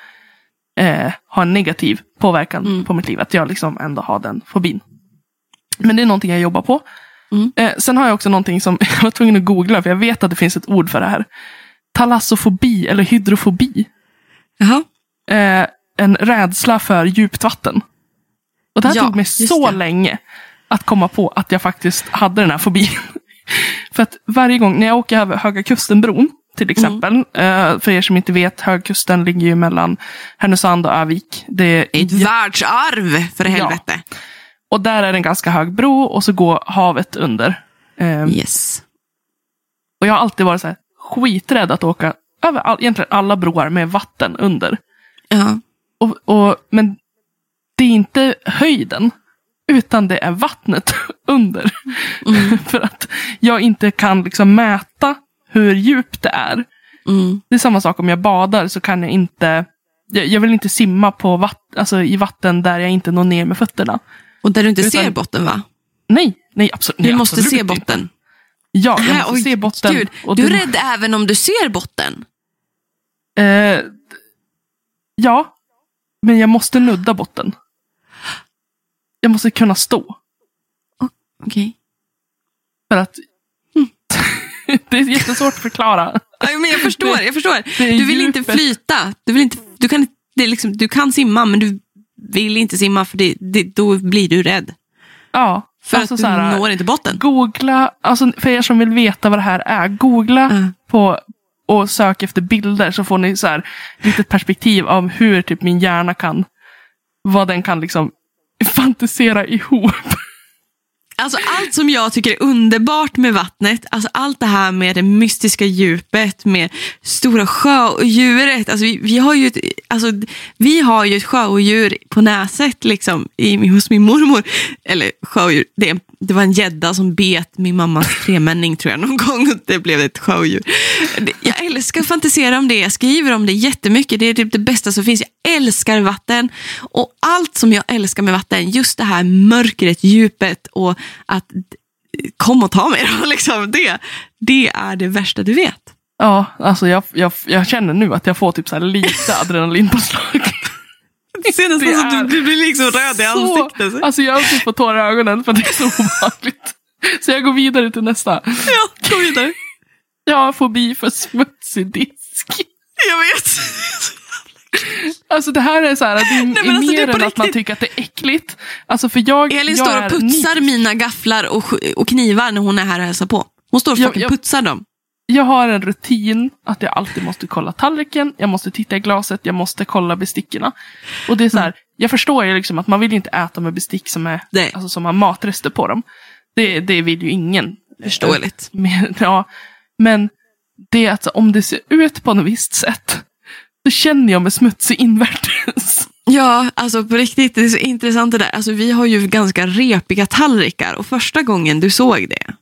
eh, har en negativ påverkan Mm. på mitt liv. Att jag liksom ändå har den fobin. Men det är någonting jag jobbar på. Mm. Eh, sen har jag också någonting som *laughs* jag var tvungen att googla för jag vet att det finns ett ord för det här. Talassofobi eller hydrofobi. Jaha. Eh, en rädsla för djupt vatten. Och det här Ja, tog mig så det. länge att komma på att jag faktiskt hade den här fobin. *laughs* för att varje gång när jag åker över Höga Kustenbron till exempel. Eh, för er som inte vet, Högkusten ligger ju mellan Härnösand och Övik. Det är Ett världsarv, för helvete. Och där är det en ganska hög bro och så går havet under. Eh, Yes. Och jag har alltid varit så här skiträdd att åka över all, egentligen alla broar med vatten under. Ja. Och, och, men det är inte höjden, utan det är vattnet *laughs* under. *laughs* För att jag inte kan liksom mäta hur djupt det är. Mm. Det är samma sak om jag badar så kan jag inte jag, jag vill inte simma på vatt, alltså i vatten där jag inte når ner med fötterna. Och där du inte Utan- ser botten va? Nej, nej absolut Du nej, måste absolut se inte. botten. Ja, jag måste oj, se botten. Gud, du är rädd även om du ser botten? Eh, ja, men jag måste nudda botten. Jag måste kunna stå. Okej. För att *laughs* det är jättesvårt att förklara. Ja, men jag förstår, jag förstår. Du vill inte djupet. flyta. Du, vill inte, du, kan, det är liksom, du kan simma, men du vill inte simma för det, det, då blir du rädd. Ja, För alltså att du här, når inte botten. Googla, alltså för er som vill veta vad det här är, googla Mm. på och sök efter bilder så får ni så här litet perspektiv av hur typ min hjärna kan, vad den kan liksom fantisera ihop. *laughs* Alltså allt som jag tycker är underbart med vattnet, alltså allt det här med det mystiska djupet, med stora sjöodjuret. Alltså vi, vi, har ju ett, alltså vi har ju ett sjöodjur på näset liksom, i, hos min mormor. Eller sjöodjur, det, är- en det var en gädda som bet min mammas tremänning tror jag någon gång och det blev ett showdjur. Jag älskar att fantisera om det, jag skriver om det jättemycket. Det är typ det bästa som finns. Jag älskar vatten och allt som jag älskar med vatten, just det här mörkret, djupet och att kom och ta mig då, *laughs* liksom. det, det är det värsta du vet. Ja, alltså jag, jag, jag känner nu att jag får typ så här lite adrenalinpåslag. Det ser nästan att du, blir liksom röd i Så- ansiktet. Alltså jag har typ fått tårar i ögonen för det är så obehagligt. Så jag går vidare till nästa. Ja, gå vidare. Jag har fobi för smutsig disk. Jag vet. Alltså det här är så här, det är, men är alltså, mer än att man tycker att det är äckligt. Alltså för jag, Elin jag står och putsar ny- mina gafflar och, och knivar när hon är här och hälsar på. Hon står och Jag- jag- putsar dem. Jag har en rutin att jag alltid måste kolla tallriken, jag måste titta i glaset, jag måste kolla bestickorna. Och det är så här, jag förstår ju liksom att man vill inte äta med bestick som, är, Nej. alltså, som har matrester på dem. Det, det vill ju ingen. Förståeligt. Men, *laughs* ja, men det är att om det ser ut på något visst sätt, så känner jag mig smutsig invärtes. Ja, alltså på riktigt, det är så intressant det där. Alltså, vi har ju ganska repiga tallrikar och första gången du såg det,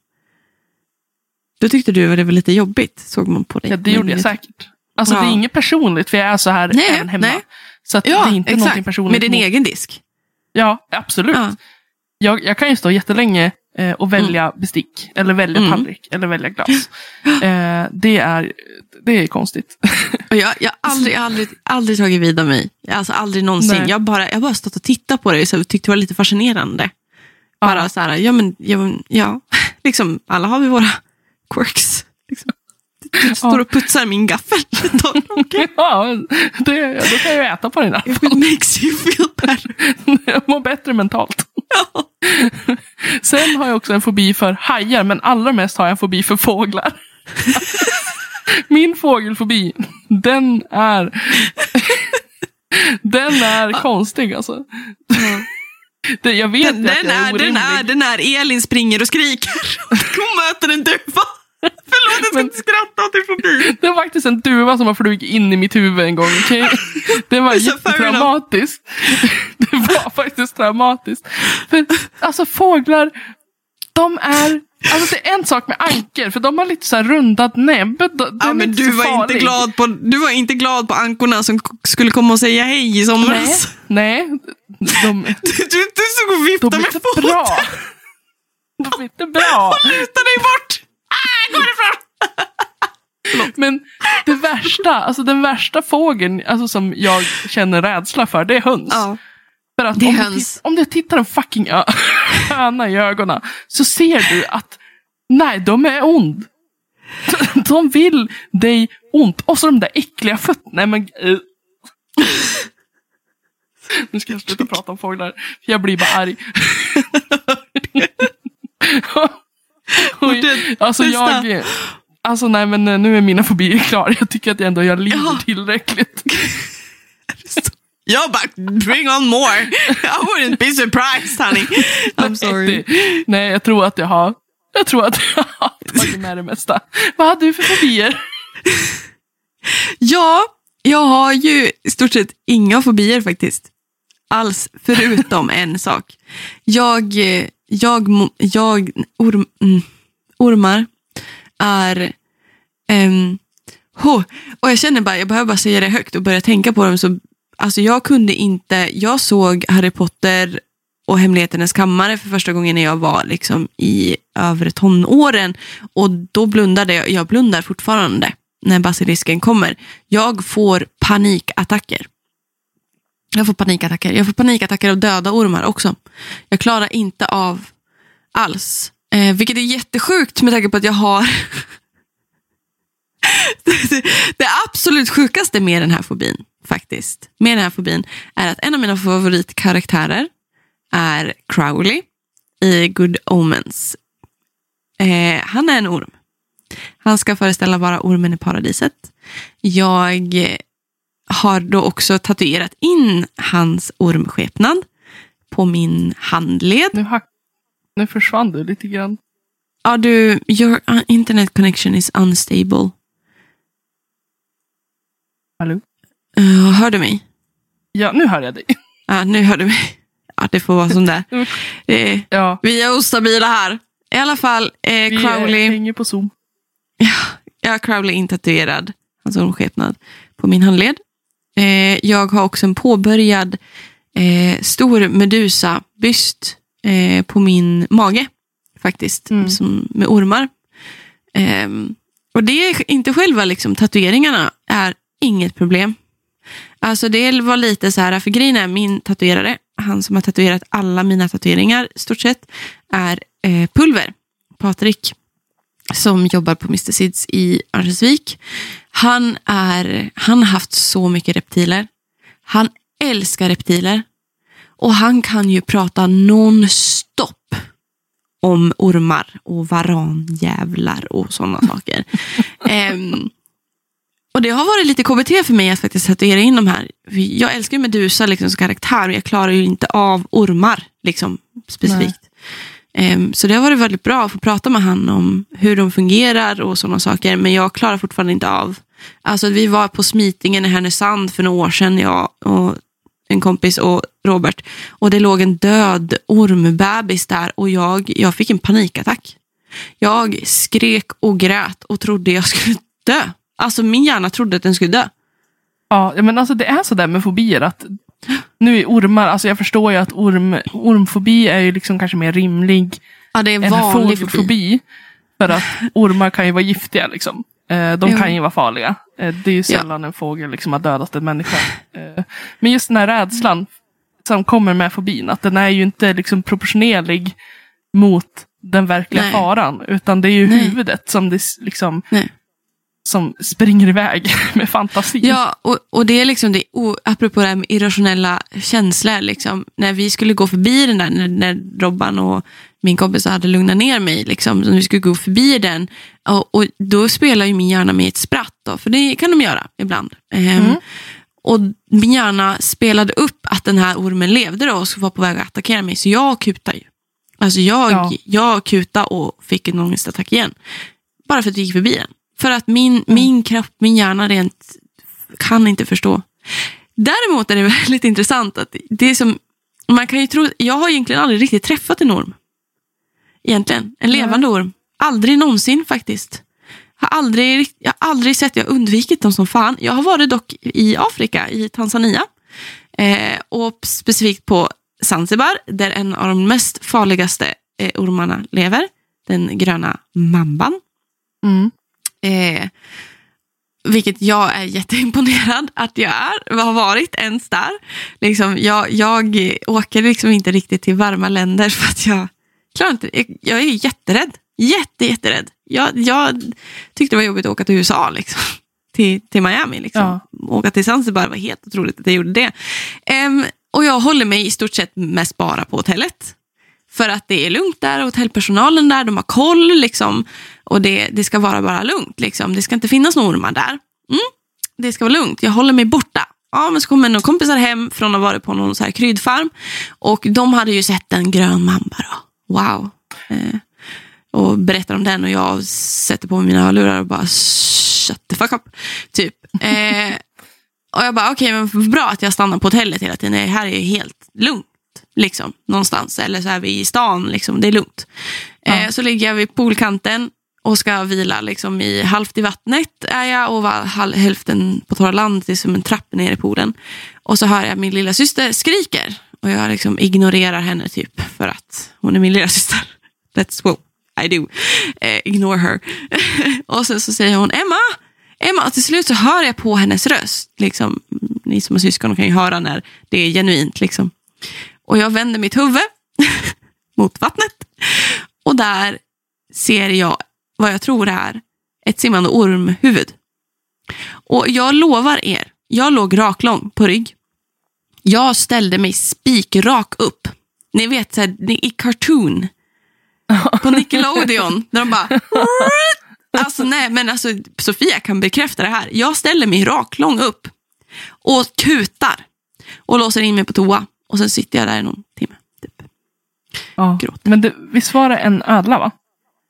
då tyckte du att det var lite jobbigt, såg man på dig. Ja, det gjorde jag säkert. Alltså Ja. det är inget personligt, för jag är så här Nej, även hemma. nej. Så att Ja, det är inte någonting exakt. personligt. Med din mot- egen disk. Ja, absolut. Ja. Jag, jag kan ju stå jättelänge eh, och välja bestick, eller välja Mm. tallrik, eller välja glas. *laughs* Eh, det, är, det är konstigt. Och jag jag har aldrig, *laughs* aldrig, aldrig tagit vid av mig. Alltså aldrig någonsin. Nej. Jag har bara, jag bara stått och tittat på det och tyckte det var lite fascinerande. Bara Ja. så här, ja men, ja, ja. *laughs* Liksom, alla har vi våra quirks. Liksom. *laughs* Du står Ja. och putsar min gaffel. *laughs* *laughs* Ja, det, då kan jag äta på den här. If it makes you feel better. Jag mår bättre mentalt. Ja. Sen har jag också en fobi för hajar, men allra mest har jag en fobi för fåglar. Min fågelfobi, den är... Den är konstig alltså. Det, jag vet Den, den, är är, den, orimlig. är, den är Elin springer och skriker. Hon möter en duva. Förlåt, jag ska inte skratta åt din fobi. Det var faktiskt en duva som har flugit in i mitt huvud en gång. okej? Det var *laughs* jättetraumatiskt. *laughs* Det var faktiskt traumatiskt. För alltså fåglar, de är... Alltså det är en sak med anker, för de har lite så här rundad näbb. De- Ja, men du var, inte glad på, du var inte glad på ankorna som skulle komma och säga hej i Nej, somras. nej. De, *laughs* Du, du, du såg och de viftade är med inte foten. bra. De är inte bra. Luta dig bort! Ah, gå härifrån! Men det värsta, alltså den värsta fågeln alltså som jag känner rädsla för, det är höns. Ja. För att Det är om, Du höns. tit- om du tittar en fucking *laughs* höna i ögonen så ser du att nej, de är ond. *laughs* De vill dig ont. Och så de där äckliga fötterna. Nej, men, eh. Nu ska jag sluta prata om fåglar. för Jag blir bara arg. *laughs* Det alltså jag... Alltså nej men eh, nu är mina fobier *laughs* klara. Jag tycker att jag ändå jag lider Ja. tillräckligt. *laughs* Jag bara, bring on more. I wouldn't be surprised honey. *laughs* I'm sorry. Nej, jag tror att jag har jag tror att jag har tagit med det mesta. Vad hade du för fobier? Ja, jag har ju i stort sett inga fobier faktiskt. Alls, förutom *laughs* en sak. Jag, jag, jag orm, mm, ormar är... ehm, ho, och jag känner bara, jag behöver bara säga det högt och börja tänka på dem. Så, alltså jag kunde inte, jag såg Harry Potter och Hemligheternas kammare för första gången när jag var liksom i övre tonåren. Och då blundade jag, jag blundar fortfarande när basilisken kommer. Jag får panikattacker. Jag får panikattacker. Jag får panikattacker av döda ormar också. Jag klarar inte av alls. Eh, vilket är jättesjukt med tanke på att jag har det, *laughs* det absolut sjukaste med den här fobin, faktiskt, med den här fobin, är att en av mina favoritkaraktärer är Crowley i Good Omens. Eh, han är en orm. Han ska föreställa vara ormen i paradiset. Jag har då också tatuerat in hans ormskepnad på min handled. Nu, hack, nu försvann du lite grann. Ja, du, your uh, internet connection is unstable. Hallå? Uh, hör du mig? Ja, nu hör jag dig. Ja, nu hör du mig. Ja, det får vara som *laughs* det är. Ja, Vi är ostabila här. I alla fall, eh, vi Crowley. hänger på Zoom. Jag har Crowley intatuerad, hans ormskepnad, på min handled. Eh, jag har också en påbörjad eh, stor Medusa-byst eh, på min mage, faktiskt, Mm. som, med ormar. Ehm, och det är inte själva liksom, tatueringarna är inget problem. Alltså det var lite så här, för grejen är min tatuerare, han som har tatuerat alla mina tatueringar i stort sett, är eh, Pulver, Patrik som jobbar på Mr. Sids i Örnsköldsvik. Han, är, han har haft så mycket reptiler. Han älskar reptiler. Och han kan ju prata non-stop om ormar och varanjävlar och sådana *laughs* saker. Ehm, och det har varit lite KBT för mig att faktiskt tatuera in de här. Jag älskar ju Medusa liksom, som karaktär, men jag klarar ju inte av ormar liksom, specifikt. Ehm, Ehm, så det har varit väldigt bra att få prata med han om hur de fungerar och sådana saker. Men jag klarar fortfarande inte av. Alltså vi var på smitingen i Härnösand för några år sedan, jag och en kompis och Robert. Och det låg en död ormbebis där och jag, jag fick en panikattack. Jag skrek och grät och trodde jag skulle dö. Alltså min hjärna trodde att den skulle dö. Ja, men alltså det är sådär med fobier att nu är ormar, alltså jag förstår ju att orm, ormfobi är ju liksom kanske mer rimlig Ja, det är än fobi. fågelfobi. För att ormar kan ju vara giftiga liksom. Eh, De kan ju vara farliga. Eh, Det är ju sällan en fågel liksom har dödat en människa. Eh, Men just den här rädslan som kommer med fobin, att den är ju inte liksom proportionerlig mot den verkliga Nej. faran. Utan det är ju Nej. huvudet som, det, liksom, Nej. Som springer iväg *laughs* med fantasi. Ja, och, och det är liksom det, apropå det här med irrationella känslor, liksom, när vi skulle gå förbi den där, när, när Robban och min kompis hade lugnat ner mig, liksom, så vi skulle gå förbi den, och, och då spelar ju min hjärna mig ett spratt, då, för det kan de göra ibland. Ehm, Mm. Och min hjärna spelade upp att den här ormen levde då och var på väg att attackera mig, så jag kutade ju. Alltså jag, Ja. jag kutade och fick en ångestattack igen. Bara för att vi gick förbi den. För att min, min kropp, min hjärna rent kan inte förstå. Däremot är det *laughs* väldigt intressant att det är som, man kan ju tro, jag har egentligen aldrig riktigt träffat en orm. Egentligen, en levande orm. Aldrig någonsin faktiskt. Har aldrig, jag har aldrig sett, jag har undvikit dem som fan. Jag har varit dock i Afrika, i Tanzania. Eh, och specifikt på Zanzibar, där en av de mest farligaste eh, ormarna lever. Den gröna mamban. Mm. Eh, vilket jag är jätteimponerad att jag är, har varit ens där. Liksom, jag, jag åker liksom inte riktigt till varma länder *laughs* för att jag klarar inte jag, är jätterädd. Jätte, jätterädd. Jag, jag tyckte det var jobbigt att åka till USA, liksom. *laughs* till, till Miami. Liksom. Ja. Åka till Zanzibar var helt otroligt att jag gjorde det. Ehm, och jag håller mig i stort sett mest bara på hotellet. För att det är lugnt där, hotellpersonalen där, de har koll liksom. Och det, det ska vara bara lugnt liksom. Det ska inte finnas några ormar där. Mm, det ska vara lugnt, jag håller mig borta. Ja, men så kommer några kompisar hem från att ha varit på någon så här kryddfarm. Och de hade ju sett en grön mamba då. Wow. Eh, och berättar om den och jag sätter på mig mina hörlurar och bara shut the fuck up. Typ. Eh, och jag bara, okej, okay, men bra att jag stannar på hotellet hela tiden. Det här är ju helt lugnt. Liksom, någonstans. Eller så är vi i stan, liksom, det är lugnt. Ja. Eh, så ligger jag vid poolkanten och ska vila liksom, i halvt i vattnet är jag och hälften på torra land. Det är som en trappa ner i poolen. Och så hör jag min lilla syster skriker. Och jag liksom ignorerar henne typ för att hon är min lilla syster. *laughs* That's what I do. Eh, ignore her. *laughs* och sen så säger hon Emma! Emma! Och till slut så hör jag på hennes röst. Liksom, ni som har syskon kan ju höra när det är genuint. Liksom. Och jag vänder mitt huvud *laughs* mot vattnet. Och där ser jag vad jag tror är ett simmande ormhuvud. Och jag lovar er, jag låg raklång på rygg. Jag ställde mig spikrak upp. Ni vet så här, i cartoon *laughs* på Nickelodeon. När de bara... Alltså nej, men alltså Sofia kan bekräfta det här. Jag ställer mig raklång upp och kutar och låser in mig på toa. Och sen sitter jag där i någon timme. Typ. Ja. Gråter. Men det, visst var det en ödla va?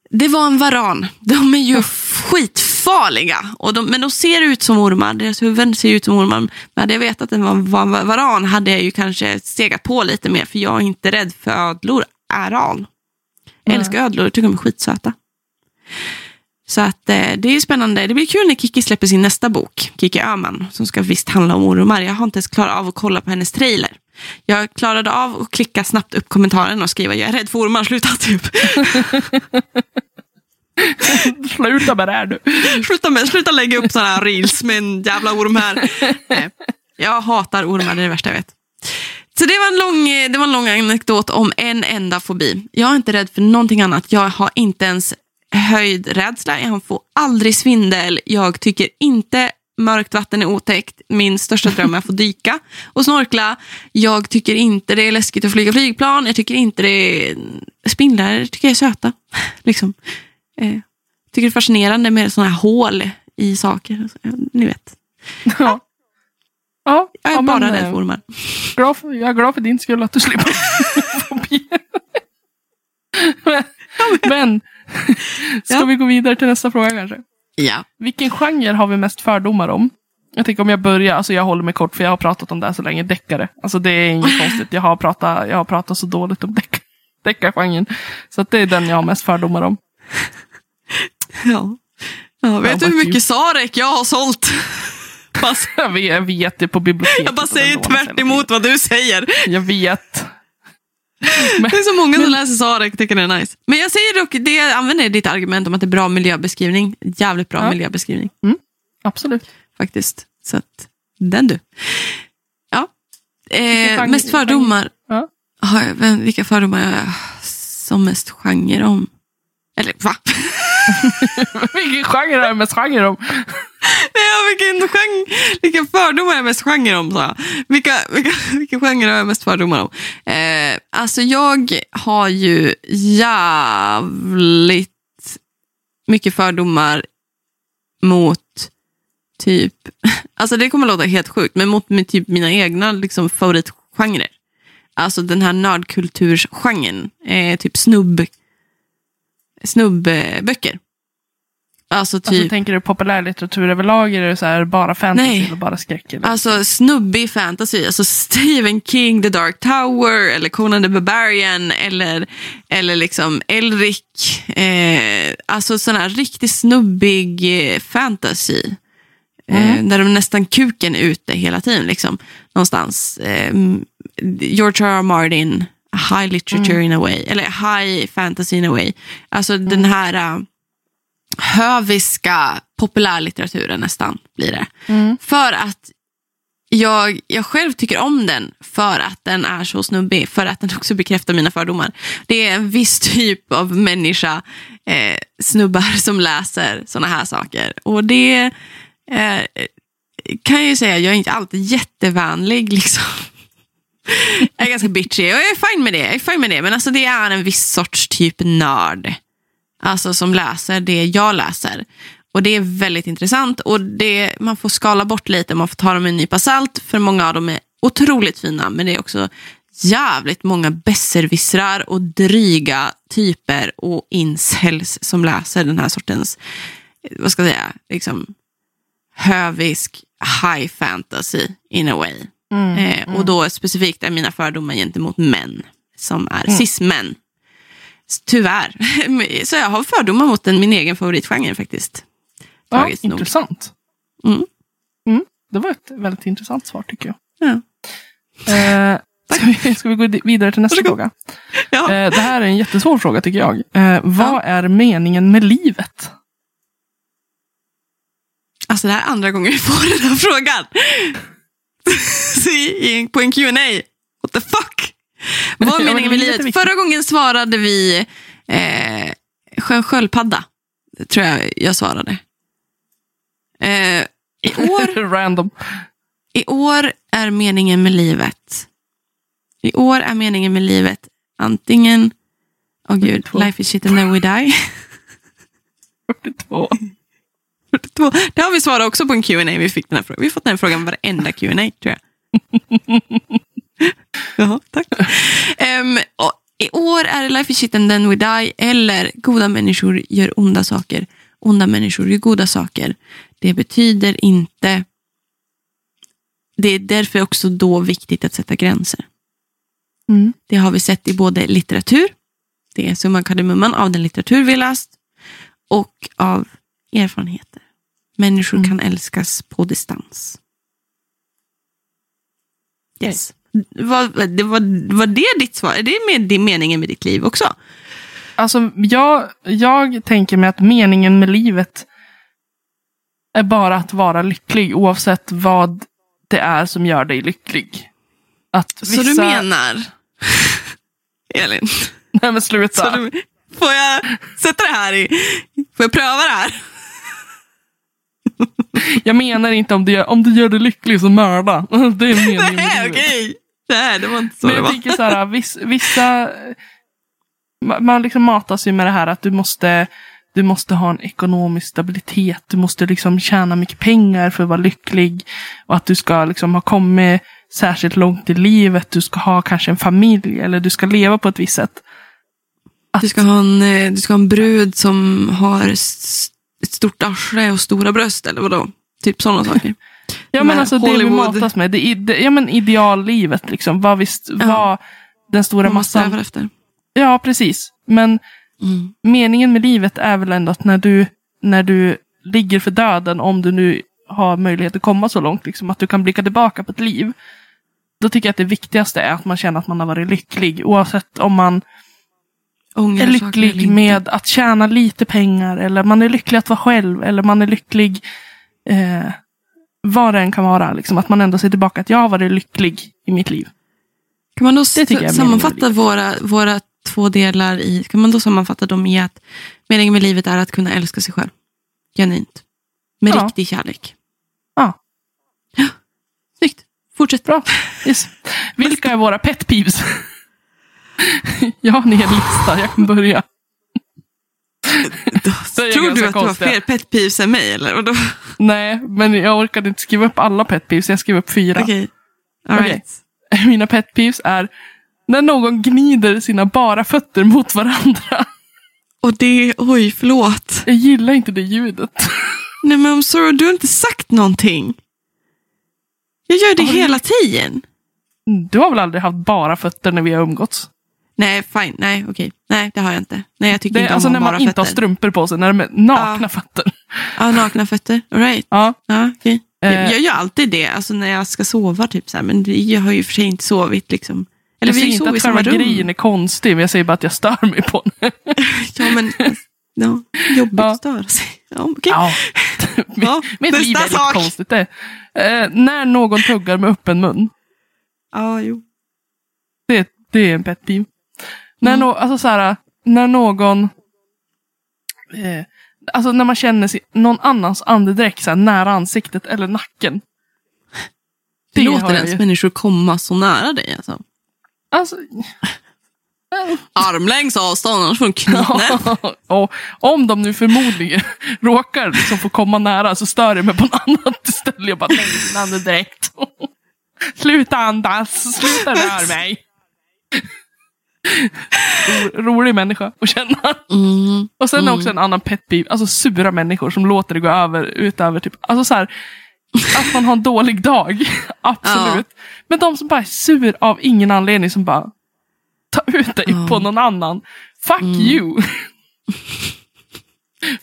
Det var en varan. De är ju ja. skitfarliga. Och de, men de ser ut som ormar. Deras huvuden ser ut som ormar. Men hade jag vetat att det var en varan hade jag ju kanske stegat på lite mer. För jag är inte rädd för ödlor. Äral. Jag älskar ödlor. Jag tycker de är skitsöta. Så att, eh, det är spännande. Det blir kul när Kiki släpper sin nästa bok, Kiki Öhman, som ska visst handla om ormar. Jag har inte ens klarat av att kolla på hennes trailer. Jag klarade av att klicka snabbt upp kommentaren och skriva jag är rädd för ormar, sluta typ. *laughs* sluta med det här nu. Sluta, med, sluta lägga upp sådana här reels med en jävla orm här. Jag hatar ormar, det är det värsta jag vet. Så det var, en lång, det var en lång anekdot om en enda fobi. Jag är inte rädd för någonting annat. Jag har inte ens höjdrädsla. Jag får aldrig svindel. Jag tycker inte mörkt vatten är otäckt. Min största dröm är att få dyka och snorkla. Jag tycker inte det är läskigt att flyga flygplan. Jag tycker inte det är... Spindlar tycker jag är söta. *laughs* liksom. eh, tycker det är fascinerande med sådana här hål i saker. Ni vet. Ja. ja jag är ja, bara rädd för ormar. Jag är glad för din skull att du slipper *laughs* men, men *laughs* ska ja. vi gå vidare till nästa fråga kanske? Ja. Vilken genre har vi mest fördomar om? Jag tänker om jag börjar, alltså jag håller mig kort för jag har pratat om det här så länge, deckare. Alltså det är inget *laughs* konstigt, jag har pratat, jag har pratat så dåligt om deck, deckargenren. Så det är den jag har mest fördomar om. Ja. ja vet du hur mycket Sarek jag har sålt? jag vet, jag vet det på biblioteket. Jag bara säger tvärt emot vad du säger. Jag vet. Men, det är så många men, som läser Sarek och tycker det är nice. Men jag säger dock, det, jag använder ditt argument om att det är bra miljöbeskrivning. Jävligt bra ja. miljöbeskrivning. Mm, absolut. Faktiskt. Så att, den du. Ja. Eh, mest fördomar. Ja. Har jag, vilka fördomar har jag som mest genre om? Eller va? *laughs* vilken genre har jag mest genre om? Nej, vilken, genre, vilken fördomar har jag mest genre om? Så. Vilka, vilka, vilken genre har jag mest fördomar om? Eh, alltså jag har ju jävligt mycket fördomar mot typ, alltså det kommer låta helt sjukt, men mot med typ mina egna liksom, favoritgenrer. Alltså den här nördkultursgenren, eh, typ snubb, snubbböcker. Alltså, alltså typ... Alltså, tänker du populärlitteratur överlag? Är det så här bara fantasy Nej. eller bara skräck? Eller? Alltså snubbig fantasy. Alltså Stephen King, The Dark Tower eller Conan the Barbarian eller, eller liksom Elric. Eh, alltså sån här riktigt snubbig eh, fantasy. Eh, mm. där de nästan kuken ute hela tiden. Liksom. Någonstans. Eh, George R. R. Martin, high literature mm. in a way. Eller high fantasy in a way. Alltså mm. den här uh, höviska populärlitteraturen nästan blir det. Mm. För att jag, jag själv tycker om den för att den är så snubbig. För att den *laughs* också bekräftar mina fördomar. Det är en viss typ av människa, eh, snubbar som läser såna här saker. Och det eh, kan jag ju säga, jag är inte alltid jättevänlig. *laughs* Liksom. Jag är ganska bitchy och jag är fine med det. Jag är fine med det. Men alltså det är en viss sorts typ nörd. Alltså som läser det jag läser. Och det är väldigt intressant och det, man får skala bort lite, man får ta dem med en nypa salt. För många av dem är otroligt fina men det är också jävligt många besserwissrar och dryga typer och incels som läser den här sortens, vad ska jag säga, liksom hövisk high fantasy in a way. Mm, Eh, och då specifikt är mina fördomar gentemot män som är Mm. cis-män. Tyvärr. *laughs* Så jag har fördomar mot den, min egen favoritgenre faktiskt. Ja, intressant. Mm. Mm, det var ett väldigt intressant svar tycker jag. Ja. Eh, ska, *laughs* vi, ska vi gå vidare till nästa Varsågod. fråga? *laughs* Ja. Eh, det här är en jättesvår fråga tycker jag. Eh, vad Ja. är meningen med livet? Alltså det här är andra gången vi får den här frågan. I- på en Q&A. What the fuck? Vad är *laughs* men meningen med livet. Förra gången svarade vi eh, sköldpadda. Tror jag jag svarade. Eh, I år *laughs* Random. I år är meningen med livet. I år är meningen med livet antingen, åh gud, 42. life is shit and then we die. 42. 42. Det har vi svarat också på en Q&A vi fick den här frågan. Vi har fått den här frågan varenda Q&A tror jag. *laughs* Jaha, tack. Och I år är det life is shit and then we die eller goda människor gör onda saker. Onda människor gör goda saker. Det betyder inte... Det är därför också då viktigt att sätta gränser. Mm. Det har vi sett i både litteratur, det är summan kardemumman av den litteratur vi läst, och av erfarenheter. Människor Mm. kan älskas på distans. Yes. Var, det var, var det ditt svar? Är det med, det meningen med ditt liv också? Alltså, jag, jag tänker mig att meningen med livet är bara att vara lycklig oavsett vad det är som gör dig lycklig. Att Så du menar, *laughs* Elin, Nej men sluta. så du, får jag sätta det här i, får jag pröva det här? *laughs* Jag menar inte om du gör, om du gör dig lycklig så mörda. *laughs* Det är meningen med *laughs* Nej, okej. Nej, det var inte så Men det jag var. tänker så här, viss, vissa... ma- Man liksom matas ju med det här att du måste, du måste ha en ekonomisk stabilitet. Du måste liksom tjäna mycket pengar för att vara lycklig. Och att du ska liksom ha kommit särskilt långt i livet. Du ska ha kanske en familj eller du ska leva på ett visst sätt. Du ska, ha en, eh, du ska ha en brud som har s- ett stort arsle och stora bröst, eller vadå? Typ sådana saker. *laughs* Ja men alltså det vi Hollywood- matas med. Det, ide- ja men ideallivet liksom. Vad, visst, vad den stora man strävar efter. Ja precis. Men Mm. meningen med livet är väl ändå att när du, när du ligger för döden, om du nu har möjlighet att komma så långt, liksom, att du kan blicka tillbaka på ett liv. Då tycker jag att det viktigaste är att man känner att man har varit lycklig. Oavsett om man Är lycklig med att tjäna lite pengar, eller man är lycklig att vara själv, eller man är lycklig eh, vad det än kan vara. Liksom, att man ändå ser tillbaka att jag har varit lycklig i mitt liv. Kan man då sammanfatta våra, våra två delar i, kan man då sammanfatta dem i att meningen med livet är att kunna älska sig själv? Genuint. Med Ja. riktig kärlek. Ja. Snyggt. Fortsätt. Bra. Yes. *laughs* Vilka är våra pet peeves? *laughs* jag har en hel lista, jag kan börja. *laughs* Tror du att du har konstiga. fler pet peeves än mig? Eller? Vadå? Nej, men jag orkade inte skriva upp alla pet peeves, jag skrev upp fyra. Okej. All Okej. right. *laughs* Mina pet peeves är när någon gnider sina bara fötter mot varandra. Och det, oj förlåt. Jag gillar inte det ljudet. Nej men I'm sorry, du har inte sagt någonting. Jag gör det Har du- hela tiden. Du har väl aldrig haft bara fötter när vi har umgåtts? Nej, fine. Nej, okej. Nej, det har jag inte. Nej, jag tycker Det inte alltså om när att ha man bara inte har strumpor på sig, när de är nakna fötter. Ja, nakna fötter. All right. Ja. Ja, okej. Eh. Jag, jag gör alltid det, alltså när jag ska sova. Typ, så här. Men jag har ju för sig inte sovit. Liksom. Eller Jag säger inte att själva grejen är konstig, men jag säger bara att jag stör mig på den. *laughs* Ja, men ja, jobbigt Ja. störa sig. Ja, okej. Ja. *laughs* Ja, Mitt liv är lite konstigt det. Eh, när någon tuggar med öppen mun. Ja, jo. Det, det är en pet peeve. När, Mm. no, alltså så här, när någon... Eh, alltså när man känner sig, någon annans andedräkt så här, nära ansiktet eller nacken. *laughs* Det låter ens ju. människor komma så nära dig. Alltså. Alltså, *laughs* Armlängds avstånd, annars får du en knytnäve. och om de nu förmodligen *laughs* råkar liksom få komma nära så stör det mig på något annat ställe. Jag bara, nej, andedräkt. Sluta andas, sluta röra mig. Ro, rolig människa att känna. Mm. Och sen också en annan pet peeve, alltså sura människor som låter det gå över, utöver typ, alltså så här, att man har en dålig dag. *laughs* Absolut. Men de som bara är sur av ingen anledning som bara ta ut dig Ja. på någon annan. Fuck *laughs* you.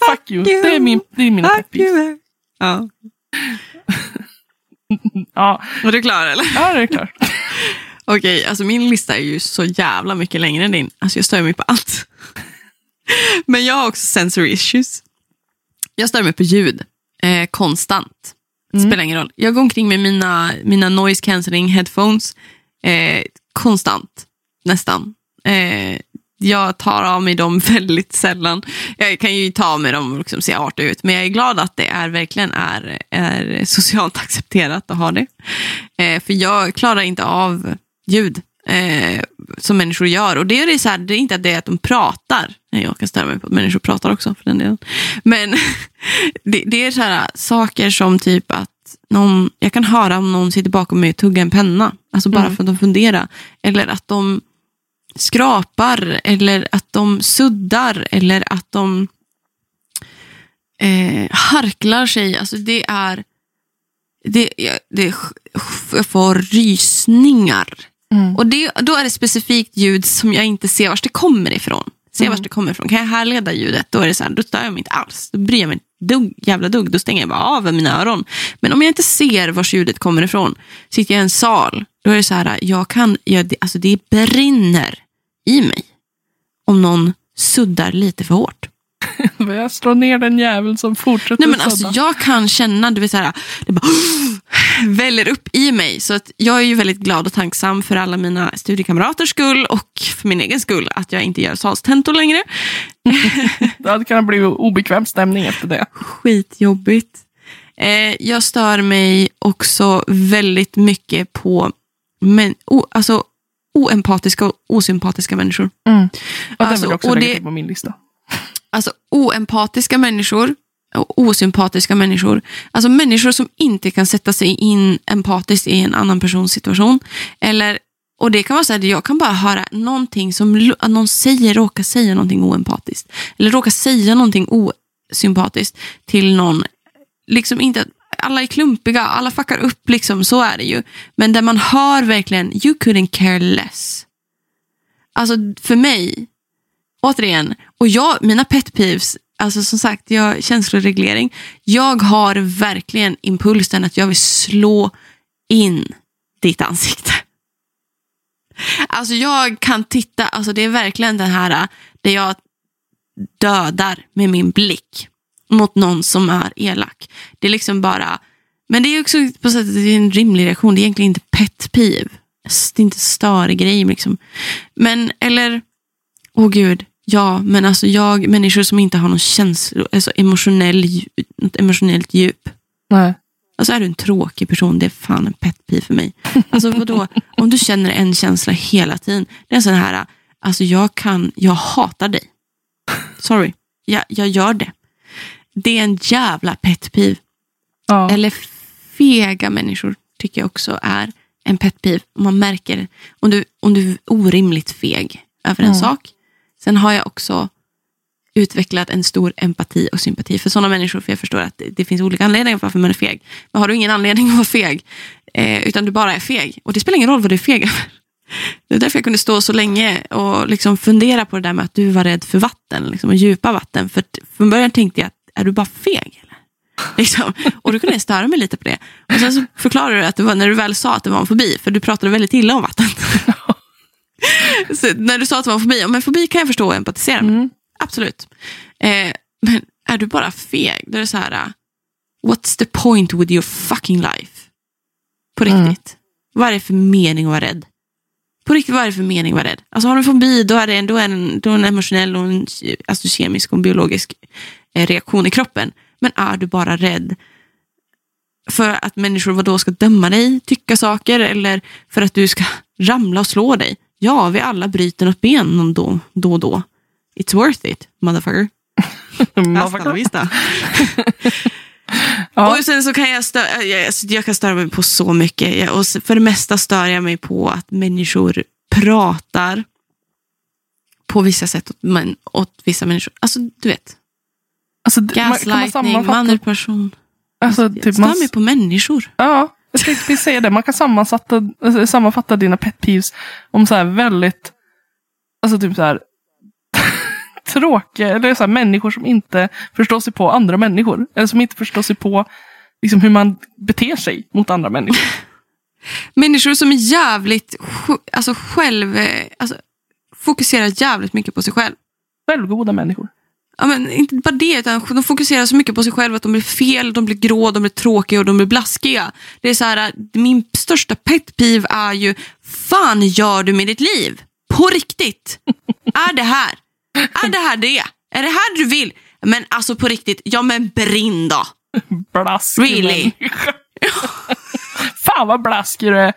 Fuck you. you. Det är, min, det är mina pet peeves. Ja. *laughs* Ja, Var du klar eller? ja, det är klart. Okej, alltså min lista är ju så jävla mycket längre än din. Alltså jag stör mig på allt. *laughs* Men jag har också sensory issues. Jag stör mig på ljud. Eh, konstant. Spelar ingen roll. Jag går omkring med mina, mina noise cancelling headphones. Eh, konstant. Nästan. Eh, jag tar av mig dem *laughs* väldigt sällan. Jag kan ju ta av mig dem och liksom se artig ut. Men jag är glad att det är, verkligen är, är socialt *laughs* accepterat att ha det. Eh, för jag klarar inte av ljud eh, som människor gör. Och det är, det så här, det är inte att det är att de pratar. Jag kan störa mig på att människor pratar också för den delen. Men *laughs* det, det är så här, saker som typ att någon, jag kan höra om någon sitter bakom mig och tuggar en penna. Alltså bara för att de funderar. Eller att de skrapar eller att de suddar eller att de eh, harklar sig. Alltså det är... Det, det, jag får rysningar. Mm. Och det, då är det specifikt ljud som jag inte ser vars det kommer ifrån. Ser vars det kommer ifrån. Kan jag härleda ljudet, då är det så här, då stör jag mig inte alls. Då bryr jag mig inte dugg, jävla dugg. Då stänger jag bara av mina öron. Men om jag inte ser vars ljudet kommer ifrån, sitter jag i en sal, då är det så här, jag kan, jag, alltså det brinner i mig om någon suddar lite för hårt. *laughs* Jag slår ner den jäveln som fortsätter Nej, men sudda. alltså, jag kan känna, du vet så här, det bara väller upp i mig. Så att jag är ju väldigt glad och tacksam för alla mina studiekamraters skull och för min egen skull att jag inte gör salstentor längre. *laughs* Det hade kunnat bli obekväm stämning efter det. Skitjobbigt. Eh, jag stör mig också väldigt mycket på men, o, alltså, oempatiska och osympatiska människor. Mm. Ja, den Alltså, vill jag också och lägga det- till på min lista. Alltså oempatiska människor och osympatiska människor. Alltså människor som inte kan sätta sig in empatiskt i en annan persons situation. Eller, och det kan vara så att jag kan bara höra någonting som att någon säger, råkar säga någonting oempatiskt. Eller råkar säga någonting osympatiskt till någon. Liksom inte att alla är klumpiga, alla fuckar upp, liksom, så är det ju. Men där man hör verkligen, you couldn't care less. Alltså för mig, återigen, och jag, mina pet peeves, alltså som sagt, jag, känsloreglering. Jag har verkligen impulsen att jag vill slå in ditt ansikte. Alltså jag kan titta, alltså det är verkligen den här där jag dödar med min blick mot någon som är elak. Det är liksom bara, men det är också på sättet det är en rimlig reaktion. Det är egentligen inte pet peeve. Alltså, det är inte större grej liksom. Men, eller, åh gud, ja, men alltså jag, människor som inte har någon känsla, alltså emotionell, något emotionellt djup. Nej. Alltså är du en tråkig person, det är fan en pet peeve för mig. Alltså vadå, *laughs* om du känner en känsla hela tiden. Det är en sån här, alltså jag kan, jag hatar dig. Sorry, jag, jag gör det. Det är en jävla pet peeve. Ja. Eller fega människor tycker jag också är en pet peeve. Om man märker, om du, om du är orimligt feg över en Mm. sak. Sen har jag också utvecklat en stor empati och sympati för sådana människor. För jag förstår att det, det finns olika anledningar varför man är feg. Men har du ingen anledning att vara feg, eh, utan du bara är feg. Och det spelar ingen roll vad du är feg över. Det är därför jag kunde stå så länge och liksom fundera på det där med att du var rädd för vatten. Liksom, och djupa vatten. För från början tänkte jag, att, är du bara feg? Eller? *laughs* Liksom. Och då kunde jag störa mig lite på det. Och sen så förklarade du att det var när du väl sa att det var en fobi, för du pratade väldigt illa om vatten. *laughs* *laughs* så när du sa att det var en fobi, ja, men fobi kan jag förstå och empatisera med. Mm. Absolut. Eh, men är du bara feg, då är det så här, uh, what's the point with your fucking life? På Mm. riktigt. Vad är det för mening att vara rädd? På riktigt, vad är det för mening att vara rädd? Alltså har du fobi, då är det en, då är en, då är en emotionell och en alltså, kemisk och biologisk eh, reaktion i kroppen. Men är du bara rädd, för att människor vad då ska döma dig, tycka saker eller för att du ska *laughs* ramla och slå dig. Ja, vi alla bryter något ben då, då och då. It's worth it, motherfucker. *laughs* Vista. *laughs* Ja. Och sen så kan jag, stö- jag, alltså, jag kan störa mig på så mycket. Jag, och för det mesta stör jag mig på att människor pratar på vissa sätt åt, men, åt vissa människor. Alltså, du vet. Alltså, Gaslightning, manipulation. Alltså, jag typ, stör man, mig på människor. ja, precis säga det. Man kan sammanfatta, alltså, sammanfatta dina pet peeves om så här väldigt, alltså typ så här *laughs* tråkiga, eller så här människor som inte förstår sig på andra människor. Eller som inte förstår sig på liksom, hur man beter sig mot andra människor. *laughs* Människor som är jävligt alltså, själv, eh, alltså, fokuserar jävligt mycket på sig själv. Självgoda människor. Ja, men inte bara det, utan de fokuserar så mycket på sig själva att de blir fel, de blir grå, de blir tråkiga och de blir blaskiga. Det är så här, min största pet peeve är ju, fan gör du med ditt liv? På riktigt? är det här? Är det här det? Är det här du vill? Men alltså på riktigt, ja men brinn då. Blaskig Really? *laughs* Fan vad blaskig du är.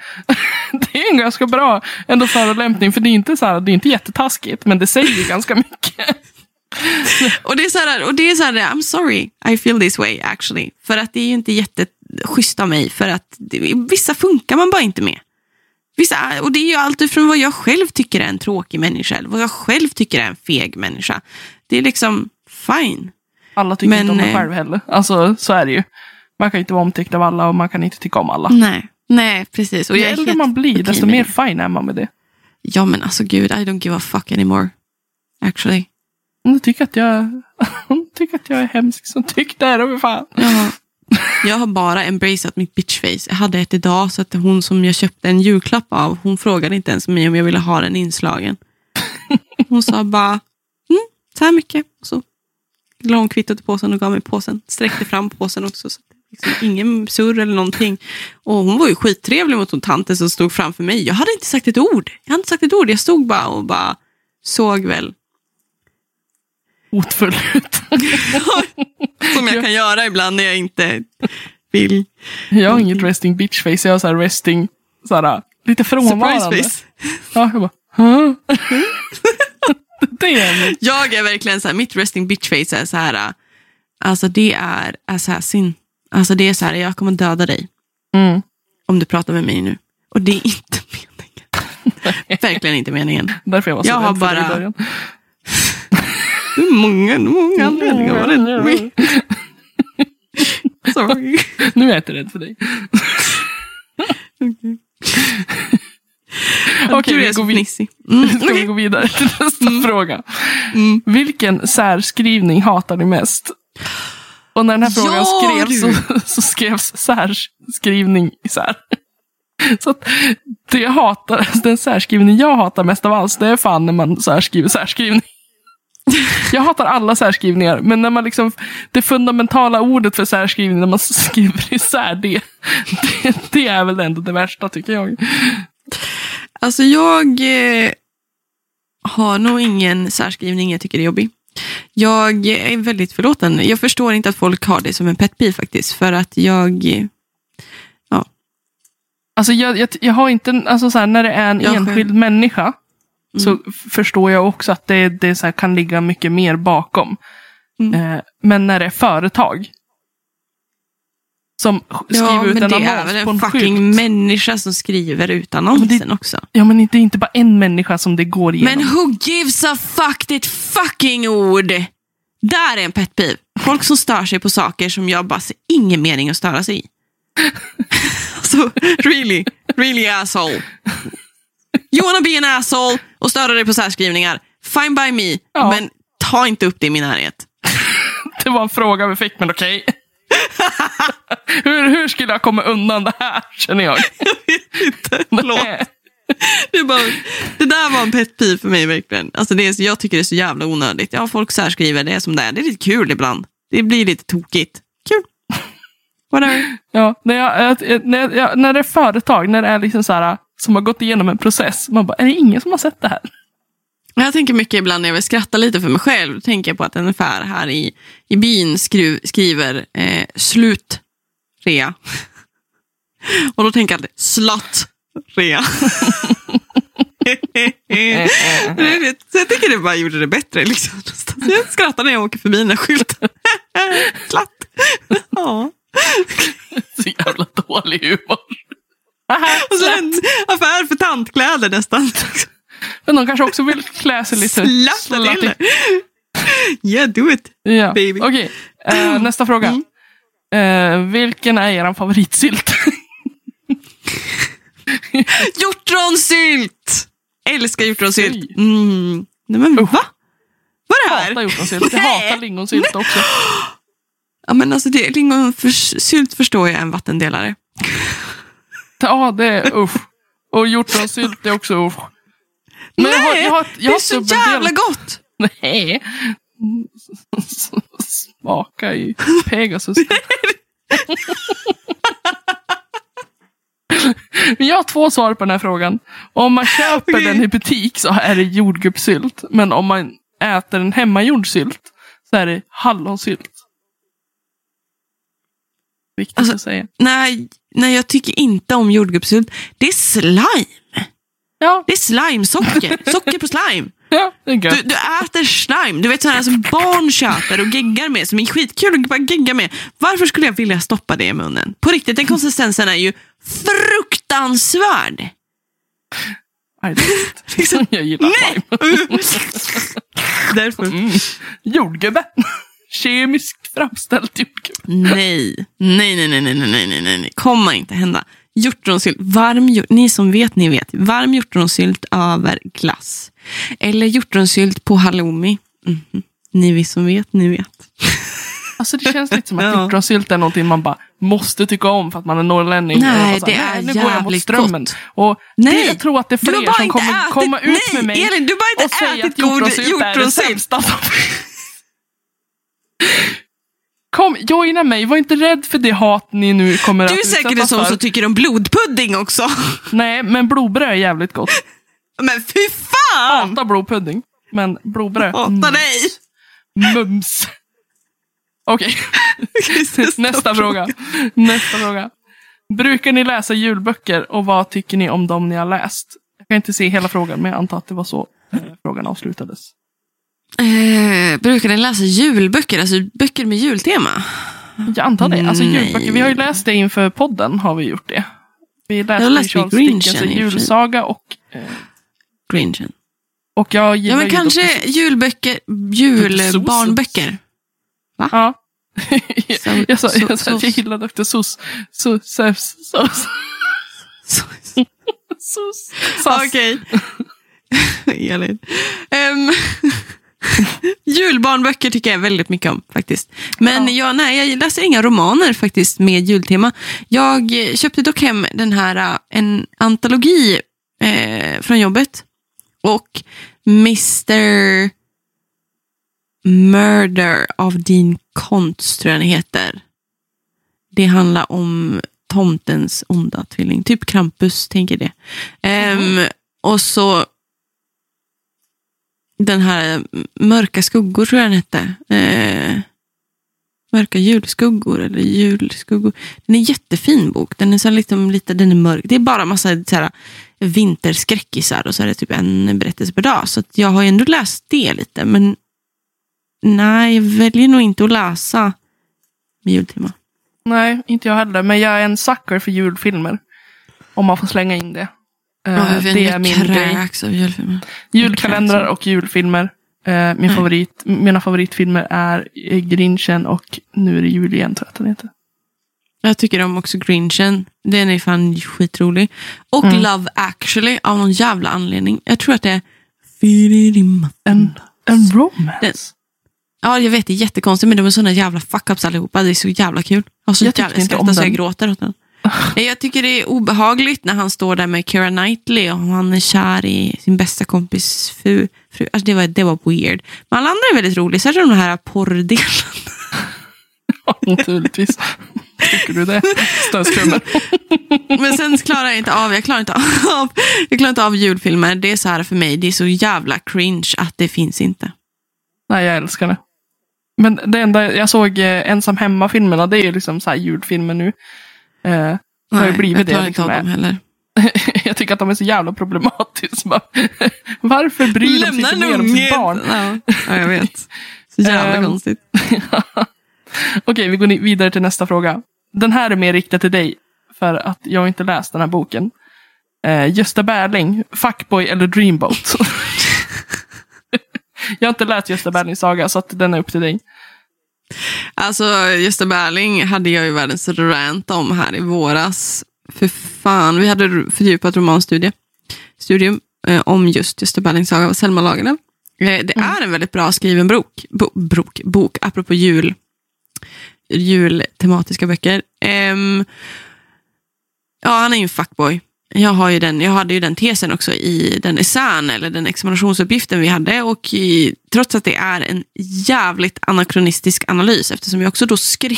*laughs* Det är en ganska bra ändå förolämpning. För det är inte, så här, det är inte jättetaskigt. Men det säger ganska mycket. Och det är så här, och det är så här I'm sorry I feel this way actually. För att det är ju inte jätteschysst av mig. För att det, vissa funkar man bara inte med. Vissa, och det är ju allt ifrån vad jag själv tycker är en tråkig människa. Eller vad jag själv tycker är en feg människa. Det är liksom fine. Alla tycker Men, inte om eh, själv heller. Alltså så är det ju. Man kan inte vara omtyckt av alla och man kan inte tycka om alla. Nej, nej precis. Och Ju äldre man blir, okej desto mer fine är man med det. Ja men alltså gud, I don't give a fuck anymore. Actually. Hon tycker att jag, *laughs* hon tycker att jag är hemsk som tyckte det. Här, fan. Jag har, jag har bara embraceat mitt bitchface. Jag hade ett idag så att hon som jag köpte en julklapp av, hon frågade inte ens mig om jag ville ha den inslagen. Hon sa bara, mm, så här mycket. Och så la hon kvittot i påsen och gav mig påsen. Sträckte fram påsen också. Så liksom ingen surr eller någonting. Och hon var ju skittrevlig mot hon tanten som stod framför mig. Jag hade inte sagt ett ord. Jag hade inte sagt ett ord. Jag stod bara och bara såg väl. Hotfull ut. *laughs* Som jag kan göra ibland när jag inte vill. Jag har inget resting bitch face. Jag har så här resting, så här, lite frånvarande. Surprise face. Ja, jag bara, huh? *laughs* det är. Jag är verkligen så här, mitt resting bitch face är så här, alltså det är assassin. Alltså det är så här, jag kommer döda dig Mm. om du pratar med mig nu. Och det är inte meningen. *laughs* verkligen inte meningen. Därför jag var så Jag rädd har bara-. Det är många, många anledningar att vara rädd för mig. Sorry. Nu är jag inte rädd för dig. Okej, du vi är så går. *laughs* Mm, Ska vi gå vidare till nästa fråga? Mm. Vilken särskrivning hatar ni mest? Och när den här frågan Ja, skrevs så, *laughs* så skrevs särskrivning isär. *laughs* Så att det jag hatar, den särskrivning jag hatar mest av allt, det är fan när man särskriver särskrivning. *laughs* Jag hatar alla särskrivningar, men när man liksom, det fundamentala ordet för särskrivning, när man *laughs* skriver isär det, det, det är väl ändå det värsta tycker jag. Alltså jag eh, har nog ingen särskrivning jag tycker är jobbig. Jag är väldigt förlåten. Jag förstår inte att folk har det som en pet peeve faktiskt. För att jag... eh, Alltså jag, jag, jag har inte, alltså så här, när det är en Jag själv. enskild människa så Mm. f- förstår jag också att det, det så här, kan ligga mycket mer bakom. Mm. Eh, men när det är företag som sk- skriver Ja, ut men en det är annons väl på en en fucking skylt. människa som skriver ut annonsen också. Ja, men det är inte bara en människa som det går igenom. Men who gives a fuck, ett fucking ord. Där är en pet peeve. Folk som stör sig på saker som jag bara ser ingen mening att störa sig i. *laughs* alltså, really, really asshole. You wanna be an asshole och störa dig på särskrivningar. Fine by me, Ja. men ta inte upp det i min närhet. *laughs* Det var en fråga vi fick, men okej. *laughs* hur, hur skulle jag komma undan det här, känner jag? *laughs* Förlåt. Nej. Det, är bara, det där var en pet peeve för mig verkligen. Alltså det är, jag tycker det är så jävla onödigt. Ja, folk särskriver, det är som det är. Det är lite kul ibland. Det blir lite tokigt. Kul. Whatever. Ja, när, jag, jag- när, jag- jag, när det är företag, när det är liksom så här, som har gått igenom en process. Man bara, är det ingen som har sett det här? Jag tänker mycket ibland när jag vill skratta lite för mig själv. Då tänker jag på att en affär här i, i byn skru, skriver eh, slut rea. *laughs* Och då tänker jag alltid slott rea. *laughs* så jag tycker det bara gjorde det bättre. Liksom. Så jag skrattar när jag åker förbi den här skylten. *laughs* Slatt. Ja. Så jävla dålig humor. Affär för tantkläder nästan. Men de kanske också vill klä sig lite Slatta till. Yeah, do it. Ja. baby. Okej, eh, nästa fråga. Mm. Eh, vilken är er favoritsylt? *laughs* Hjortronsylt! Älskar hjortronsylt. Mm. Nej men va? Vad är det här? hatar hjortronsylt. Jag hatar lingonsylt också. *gasps* Ja, men alltså det, lingonsylt förstår jag är en vattendelare. Ja, det är usch. Och hjortronsylt är också usch. Men jag har, Nej, jag har, jag det är så jävla gott! Nej. Smaka i Pegasus. Jag har två svar på den här frågan. Om man köper Okej. den i butik så är det jordgubbssylt. Men om man äter en hemmagjord sylt så är det hallonsylt. Viktigt Alltså- att säga. Nej, nej, jag tycker inte om jordgubbssylt. Det är slime. Ja, Det är slimesocker. *laughs* Socker på slime. ja det är Du, gött. du äter slime. Du vet sådana som barn köper och geggar med. Som är skitkul att bara gegga med. Varför skulle jag vilja stoppa det i munnen? På riktigt, den konsistensen är ju fruktansvärd. Nej, *laughs* inte. Jag gillar slime. *laughs* Därför. Mm. Jordgubbe. Kemiskt framställt jordgubbe. Nej. Nej, nej, nej, nej, nej, nej, nej, nej. Kommer inte hända. Hjortronsylt, varm, hjort- ni som vet, ni vet. Varm hjortronsylt över glass. Eller hjortronsylt på halloumi. Mhm. Ni vi som vet, ni vet. Alltså det känns lite som att *laughs* Ja. hjortronsylt är någonting man bara måste tycka om för att man är norrlänning. Nej, Och bara så här, det är nu går jag mot strömmen. gott. Och Nej, det, jag tror att det är fler som kommer ätit- komma ut nej, med mig Elin, du bara och inte säga ätit att hjortronsylt är det sämsta som *laughs* Kom, joina mig. Var inte rädd för det hat ni nu kommer Du att är säkert en sån för. som tycker om blodpudding också. Nej, men blodbröd är jävligt gott. Men fy fan! Hatar blodpudding. Men blodbröd. Hatar dig! Mums. Okej, *laughs* nästa fråga. Nästa fråga. Brukar ni läsa julböcker och vad tycker ni om dem ni har läst? Jag kan inte se hela frågan, men jag antar att det var så eh, frågan avslutades. Eh, brukar ni läsa julböcker, alltså böcker med jultema? Jag antar det. Alltså julböcker. Vi har ju läst det inför podden, har vi gjort det. Vi läste läst Charles Dickens julsaga och, eh, Grinchen. och jag gillar Ja, men kanske julböcker, julbarnböcker. Ja. Så- *laughs* jag sa, jag sa att jag gillar Dr. Sus. Sus. Sus. Sass. Okej. *laughs* *laughs* Elin. Julbarnböcker tycker jag väldigt mycket om faktiskt. Men Ja. jag, nej, jag läser inga romaner faktiskt med jultema. Jag köpte dock hem den här, eh, en antologi eh, från jobbet. Och Mr. Murder av din konst tror jag den heter. Det handlar om tomtens onda tvilling. Typ Krampus, tänker det. Ehm, och så den här Mörka skuggor tror jag den hette. Eh, mörka julskuggor eller julskuggor. Den är en jättefin bok. Den är, så liksom lite, den är mörk. Det är bara massa så här, vinterskräckisar och så är det typ en berättelse per dag. Så att jag har ju ändå läst det lite. Men nej, jag väljer nog inte att läsa med jultema. Nej, inte jag heller. Men jag är en sucker för julfilmer. Om man får slänga in det. Eh, det är min grej. av julfilmer. Julkalendrar och julfilmer. Eh, min Nej. favorit, mina favoritfilmer är Grinchen och Nu är det jul igen, tror jag att den heter. Jag tycker om också Grinchen. Den är fan skitrolig. Och Mm. Love actually av någon jävla anledning. Jag tror att det är... En, en romance. Den- Ja, jag vet, det är jättekonstigt, men de är såna jävla fuck-ups allihopa. Det är så jävla kul. Jag, så Jag jävla, jag inte om skrattar så jag gråter åt den. Nej, Jag tycker det är obehagligt när han står där med Keira Knightley och han är kär i sin bästa kompis fru. fru. Alltså det, var, det var weird. Men alla andra är väldigt roliga, särskilt de här porrdelen. Ja, naturligtvis. Tycker du det? Stödströmmar. Men sen klarar jag inte av, jag klarar inte av, jag klarar inte av julfilmer. Det är så här för mig, det är så jävla cringe att det finns inte. Nej, jag älskar det. Men det enda, jag såg eh, ensam hemma-filmerna, det är ju liksom så här julfilmer nu. Eh, det har blivit jag det. klarar inte Liksom, av dem heller. *laughs* jag tycker att de är så jävla problematiska. *laughs* Varför bryr de sig inte mer om sitt barn? Ja, ja, jag vet. Så *laughs* jävla Ehm. konstigt. Okej, vi går vidare till nästa fråga. Den här är mer riktad till dig, för att jag har inte läst den här boken. Eh, Gösta Berling, Fuckboy eller Dreamboat? jag har inte läst Gösta Berlings saga, så att den är upp till dig. Alltså, Gösta Berling hade jag ju världens rant om här i våras. För fan, vi hade fördjupat romanstudie studium eh, om just Gösta Berlings saga av Selma Lagerlöf. Eh, det är en väldigt bra skriven bok, bo, brok, bok apropå jul, jultematiska böcker. Ehm, ja, han är ju en fuckboy. Jag, har ju den, jag hade ju den tesen också i den essän, eller den examinationsuppgiften vi hade. Och i, trots att det är en jävligt anakronistisk analys, eftersom jag också då skrev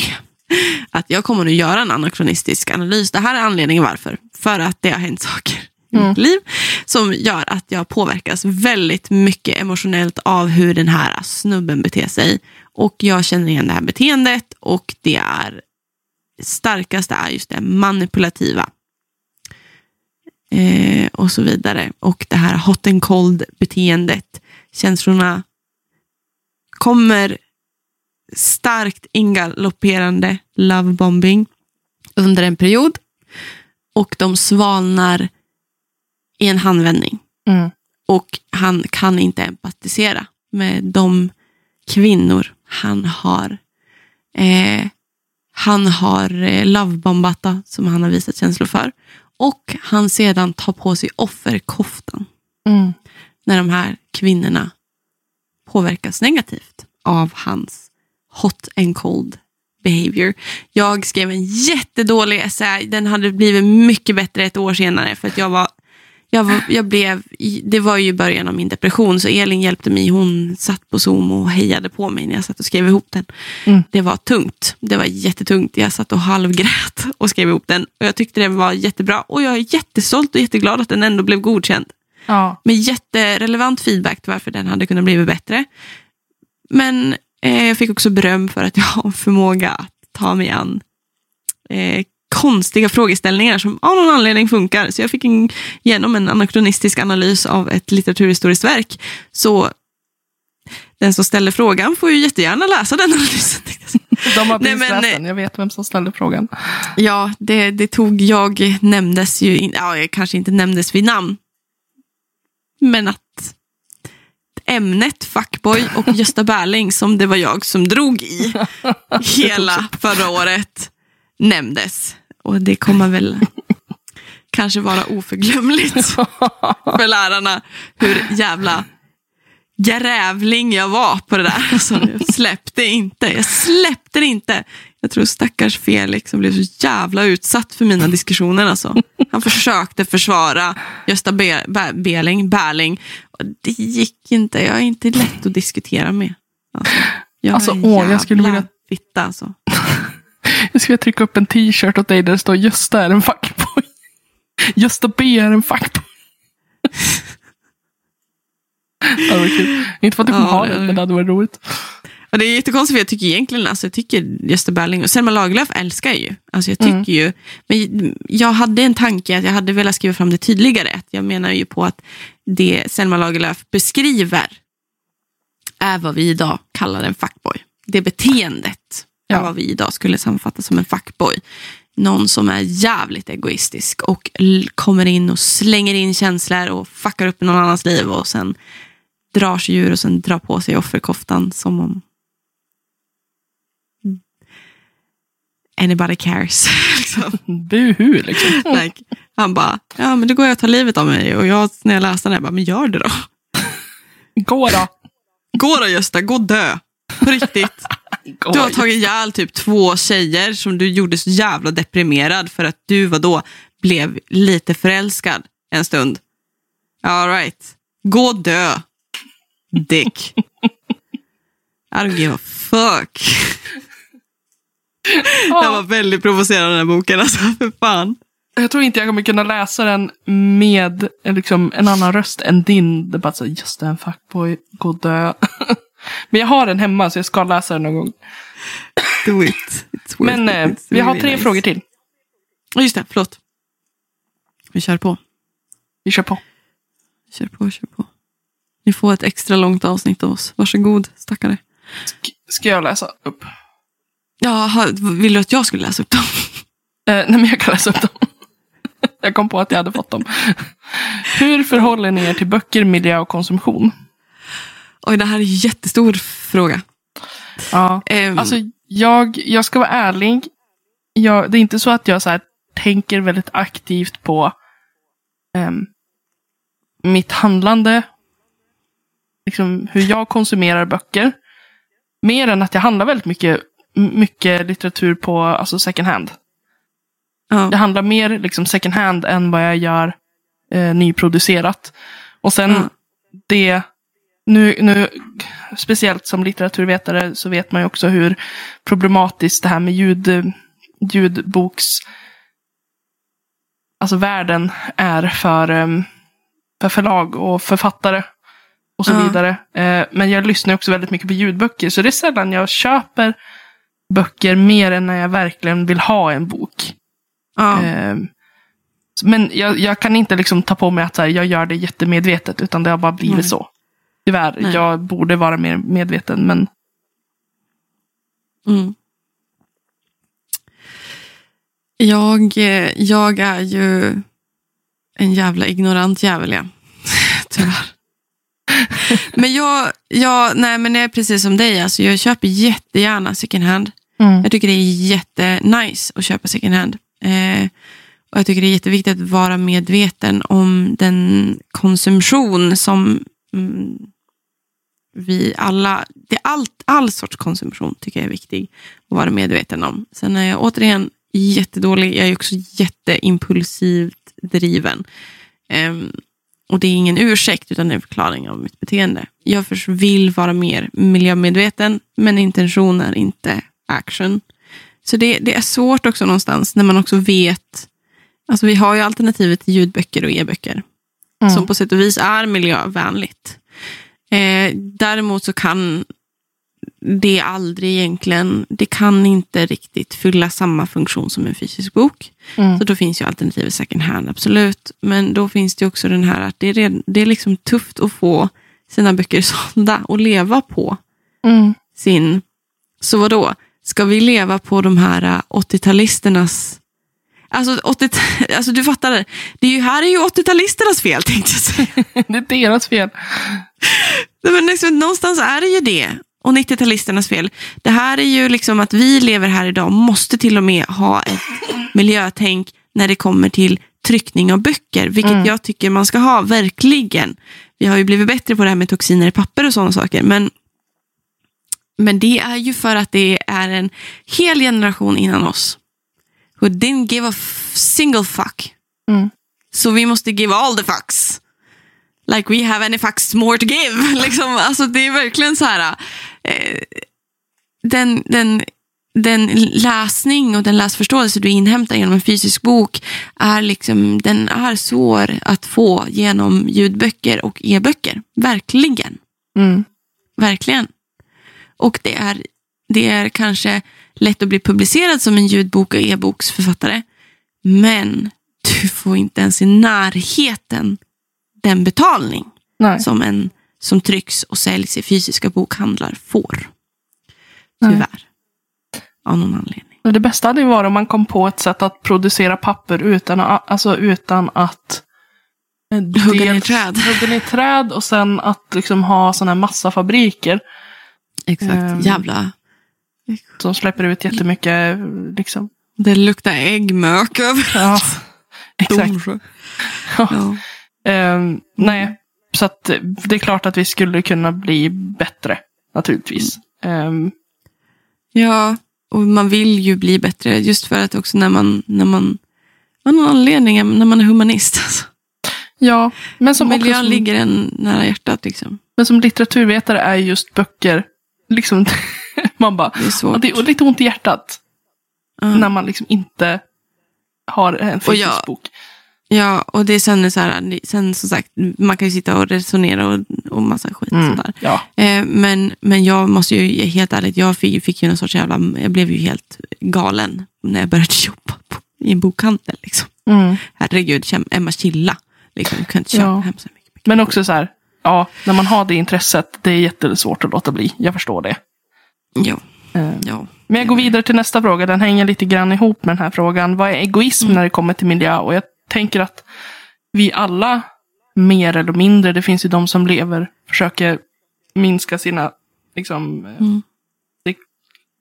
att jag kommer att göra en anakronistisk analys. Det här är anledningen varför. För att det har hänt saker i mitt liv som gör att jag påverkas väldigt mycket emotionellt av hur den här snubben beter sig. Och jag känner igen det här beteendet och det är starkaste är just det manipulativa. Eh, och så vidare. Och det här hot and cold beteendet. Känslorna kommer starkt ingalopperande lovebombing under en period. Och de svalnar i en handvändning. Mm. Och han kan inte empatisera med de kvinnor han har eh, han har eh, lovebombat som han har visat känslor för. Och han sedan tar på sig offerkoftan Mm. när de här kvinnorna påverkas negativt av hans hot and cold behavior. Jag skrev en jättedålig essä. Den hade blivit mycket bättre ett år senare för att jag var jag, jag blev, det var ju början av min depression så Elin hjälpte mig. Hon satt på Zoom och hejade på mig när jag satt och skrev ihop den. Mm. Det var tungt. Det var jättetungt. Jag satt och halvgrät och skrev ihop den. Och Jag tyckte det var jättebra. Och jag är jättestolt och jätteglad att den ändå blev godkänd Ja. med jätterelevant feedback till varför den hade kunnat bli bättre. Men eh, jag fick också beröm för att jag har förmåga att ta mig an eh, konstiga frågeställningar som av någon anledning funkar. Så jag fick en, genom en anakronistisk analys av ett litteraturhistoriskt verk. Så den som ställer frågan får ju jättegärna läsa den *laughs* analysen. De har Nej, precis men, läst den. Jag vet vem som ställde frågan. Ja, det, det tog jag, nämndes ju, in, ja, jag kanske inte nämndes vid namn. Men att ämnet fuckboy och Gösta Berling, som det var jag som drog i *laughs* hela förra året, nämndes. Och det kommer väl kanske vara oförglömligt *laughs* för lärarna hur jävla grävling jag var på det där. Alltså, jag släppte inte. Jag släppte det inte. Jag tror stackars Felix som blev så jävla utsatt för mina diskussioner. Alltså. Han försökte försvara Gösta Be- Be- Beling, Berling. Och det gick inte. Jag är inte lätt att diskutera med. Alltså, jag Alltså, åh, jag skulle vilja- Fitta, alltså. *laughs* Jag skulle trycka upp en t-shirt åt dig där det står Gösta är en fuckboy. *laughs* Gösta B är en fuckboy. *laughs* Ja, det var kul. Inte för att du kommer Ja, ha det- men det hade varit roligt. Och det är jättekonstigt för jag tycker egentligen, alltså jag tycker Gösta Berling och Selma Lagerlöf älskar jag ju. Alltså jag tycker ju, men jag hade en tanke att jag hade velat skriva fram det tydligare. Jag menar ju på att det Selma Lagerlöf beskriver är vad vi idag kallar en fuckboy. Det beteendet Ja. vad vi idag skulle sammanfatta som en fuckboy. Någon som är jävligt egoistisk och kommer in och slänger in känslor och fuckar upp någon annans liv och sen drar sig ur och sen drar på sig offerkoftan som om anybody cares. *laughs* liksom. Buhu liksom. *laughs* like, han bara, ja men då går jag och tar livet av mig. Och jag, när jag läste den, jag bara, men gör det då. Gå då. Gå då Gösta, gå och dö. På riktigt. Du har tagit ihjäl typ två tjejer som du gjorde så jävla deprimerad för att du var då blev lite förälskad en stund. All right. Gå och dö. Dick. I don't give a fuck. Jag var väldigt provocerad av den här boken, alltså för fan. Jag tror inte jag kommer kunna läsa den med liksom, en annan röst än din. Det är bara så, just det, en fuckboy, gå och dö. *laughs* Men jag har den hemma så jag ska läsa den någon gång. Do it. Men it. eh, It's vi har really tre nice. frågor till. Just det, förlåt. Vi kör på. Vi kör på. Kör på, kör på. Ni får ett extra långt avsnitt av oss. Varsågod, stackare. Sk- Ska jag läsa upp? Ja, vill du att jag skulle läsa upp dem? Eh, nej, men jag kan läsa upp dem. jag kom på att jag hade fått dem. Hur förhåller ni er till böcker, miljö och konsumtion? Oj, det här är en jättestor fråga. Ja. Ehm, Alltså, jag, jag ska vara ärlig. Jag, det är inte så att jag så här, tänker väldigt aktivt på ehm, mitt handlande. Liksom hur jag konsumerar böcker. Mer än att jag handlar väldigt mycket, mycket litteratur på alltså second hand. ja. Jag handlar mer liksom second hand än vad jag gör eh, nyproducerat. Och sen Ja. det, nu, nu, speciellt som litteraturvetare så vet man ju också hur problematiskt det här med ljud, ljudboks, alltså världen är för, em, för förlag och författare. Och så Ja. vidare. Eh, men jag lyssnar också väldigt mycket på ljudböcker. Så det är sällan jag köper böcker mer än när jag verkligen vill ha en bok. ja. Ehm, Men jag, jag kan inte liksom ta på mig att här, jag gör det jättemedvetet, utan det har bara blivit Nej. så. Tyvärr, Nej. jag borde vara mer medveten, men Mm. Jag, eh, jag är ju en jävla ignorant jävel, ja. *laughs* Tyvärr. *laughs* Men jag, jag, nej men det är precis som dig, alltså jag köper jättegärna second hand. Jag tycker det är jättenice att köpa second hand. Eh, och jag tycker det är jätteviktigt att vara medveten om den konsumtion som mm, vi alla, det är allt, all sorts konsumtion tycker jag är viktig att vara medveten om. Sen är jag återigen jättedålig, jag är också jätteimpulsivt driven. Ehm, och det är ingen ursäkt utan en förklaring av mitt beteende. Jag vill vara mer miljömedveten men intention är inte action. Så det, det är svårt också någonstans när man också vet, alltså vi har ju alternativet till ljudböcker och e-böcker Mm. som på sätt och vis är miljövänligt. Eh, däremot så kan det aldrig egentligen, det kan inte riktigt fylla samma funktion som en fysisk bok. Mm. Så då finns ju alternativet second hand, absolut. Men då finns det också den här att det är, det är liksom tufft att få sina böcker *laughs* sålda och leva på Mm. sin... Så vad då? Ska vi leva på de här äh, 80-talisternas... Alltså, 80, *laughs* alltså du fattar, det. är ju, här är ju 80-talisternas fel tänkte jag säga. *laughs* det är deras fel. Nej, Men liksom, någonstans är det ju det. Och 90-talisternas fel. Det här är ju liksom att vi lever här idag måste till och med ha ett miljötänk när det kommer till tryckning av böcker. Vilket Mm. jag tycker man ska ha, verkligen. Vi har ju blivit bättre på det här med toxiner i papper och sådana saker. Men, men det är ju för att det är en hel generation innan oss. Who didn't give a single fuck. Mm. Så vi måste give all the fucks. Like we have any fucks more to give. *laughs* liksom, alltså det är verkligen så här. Eh, den, den, den läsning och den läsförståelse du inhämtar genom en fysisk bok är liksom, den är svår att få genom ljudböcker och e-böcker. Verkligen. Mm. Verkligen. Och det är, det är kanske lätt att bli publicerad som en ljudbok och e-boksförfattare. Men du får inte ens i närheten den betalning Nej. som en som trycks och säljs i fysiska bokhandlar får. Nej. Tyvärr. Av någon anledning. Det bästa hade ju varit om man kom på ett sätt att producera papper utan, att- alltså utan att eh, Hugga ner träd. *laughs* Hugga ner träd och sen att liksom ha sådana här massafabriker Exakt. Ehm. Jävla. Som släpper ut jättemycket. Liksom. Det luktar äggmök över Ja, *laughs* exakt. Ja. Ehm, nej, så att det är klart att vi skulle kunna bli bättre. Naturligtvis. Ehm, Ja, och man vill ju bli bättre just för att också när man, när man av någon anledning, när man är humanist. *laughs* Alltså. ja, men som, Miljön som, ligger en nära hjärtat liksom. men som litteraturvetare är just böcker, liksom, *laughs* *laughs* man bara, Det är och det är lite ont i hjärtat Ja. när man liksom inte har en fysisk bok. Ja, och det är sen så här, sen som sagt, man kan ju sitta och resonera och, och massa skit Mm. sånt där. Ja. Eh, men, men jag måste ju helt ärligt, jag fick, fick ju någon sorts jävla, jag blev ju helt galen när jag började *laughs* jobba på, i en bokhandel. Liksom. Mm. Herregud, Emma Chilla. Liksom, jag kan inte köpa Ja. hem så mycket. Men också så här, ja, när man har det intresset, det är jättesvårt att låta bli. Jag förstår det. Jo, Eh, ja. Men jag går vidare till nästa fråga. Den hänger lite grann ihop med den här frågan. Vad är egoism Mm. när det kommer till miljö? Och jag tänker att vi alla, mer eller mindre, det finns ju de som lever, försöker minska sina, liksom, eh, Mm.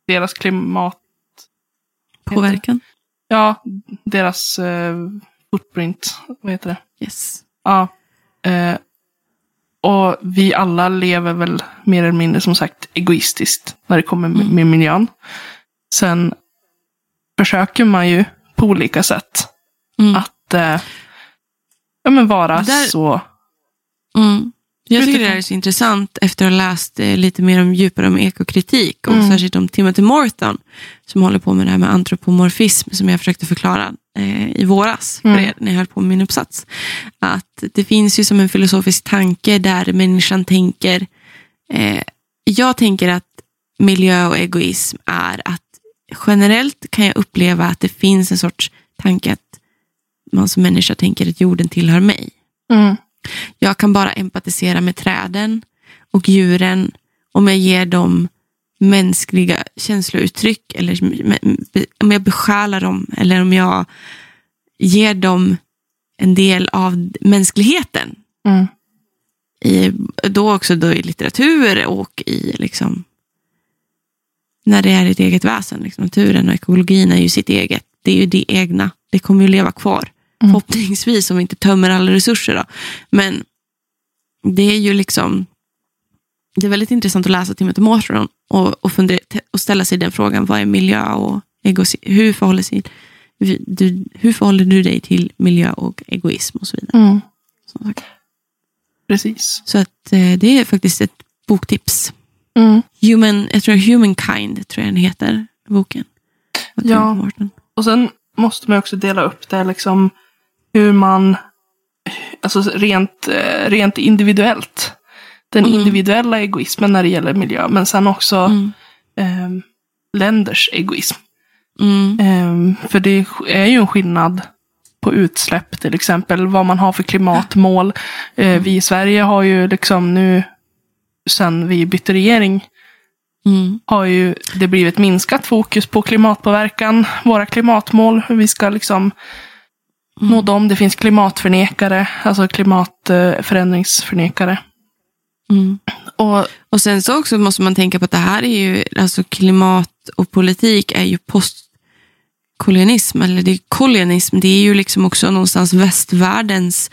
deras klimat, Påverkan. ja, deras eh, footprint, vad heter det? Yes. Ja. Eh, och vi alla lever väl mer eller mindre som sagt egoistiskt när det kommer med, miljön. Sen försöker man ju på olika sätt Mm. att eh, ja, men vara Där- så. Mm. Jag tycker det här är så intressant efter att ha läst eh, lite mer om, djupare om ekokritik och Mm. särskilt om Timothy Morton som håller på med det här med antropomorfism som jag försökte förklara eh, i våras Mm. er när jag höll på med min uppsats. Att det finns ju som en filosofisk tanke där människan tänker, eh, jag tänker att miljö och egoism är att generellt kan jag uppleva att det finns en sorts tanke att man som människa tänker att jorden tillhör mig. Mm. Jag kan bara empatisera med träden och djuren om jag ger dem mänskliga känslouttryck eller om jag besjälar dem eller om jag ger dem en del av mänskligheten. Mm. I, då också då i litteratur och i liksom när det är ett eget väsen. Liksom, naturen och ekologin är ju sitt eget. Det är ju det egna. Det kommer ju leva kvar. Mm. Förhoppningsvis om vi inte tömmer alla resurser. Då. Men det är ju liksom det är väldigt intressant att läsa Timothy Morton och, och, fundera, och ställa sig den frågan. Vad är miljö och egoism? Hur förhåller, sig, du, hur förhåller du dig till miljö och egoism och så vidare. Mm. Sagt. Precis. Så att, eh, det är faktiskt ett boktips. Mm. Human, jag tror Humankind tror jag den heter, boken. Ja. Och sen måste man också dela upp det liksom hur man, alltså rent, eh, rent individuellt. Den Mm. individuella egoismen när det gäller miljö, men sen också Mm. ehm, länders egoism. Mm. Ehm, för det är ju en skillnad på utsläpp till exempel, vad man har för klimatmål. Eh, vi i Sverige har ju liksom nu, sen vi bytte regering, Mm. har ju det blivit minskat fokus på klimatpåverkan, våra klimatmål, hur vi ska liksom Mm. nå dem. Det finns klimatförnekare, alltså klimatförändringsförnekare. Mm. Och Och sen så också måste man tänka på att det här är ju, alltså klimat och politik är ju postkolonialism, eller det är kolonialism, det är ju liksom också någonstans västvärldens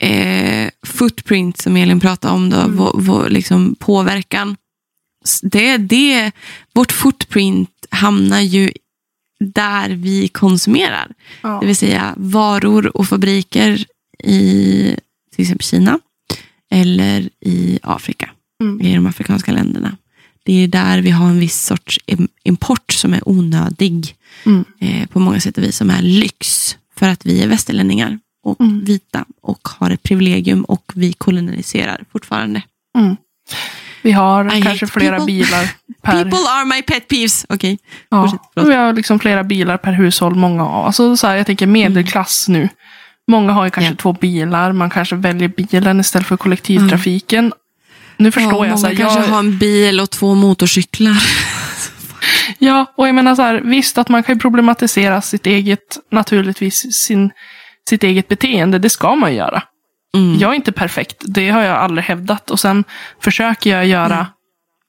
eh, footprint som Elin pratade om, då, Mm. vår, vår liksom påverkan. Det, det, vårt footprint hamnar ju där vi konsumerar. ja, Det vill säga varor och fabriker i till exempel Kina eller i Afrika, Mm. i de afrikanska länderna. Det är där vi har en viss sorts im- import som är onödig Mm. eh, på många sätt och vis, som är lyx för att vi är västerlänningar och Mm. vita och har ett privilegium och vi koloniserar fortfarande. Mm. Vi har I kanske flera people. bilar *laughs* per... People are my pet peeves. Okej. Ja, Fortsätt, förlåt. vi har liksom flera bilar per hushåll. Många har. Alltså så här, jag tänker medelklass nu. Många har ju kanske Ja. två bilar. Man kanske väljer bilen istället för kollektivtrafiken. Nu förstår ja, jag. Så här, kanske jag har en bil och två motorcyklar. *laughs* Ja, och jag menar så här, visst att man kan ju problematisera sitt eget, naturligtvis, sin, sitt eget beteende. Det ska man göra. Mm. Jag är inte perfekt, det har jag aldrig hävdat. Och sen försöker jag göra Mm.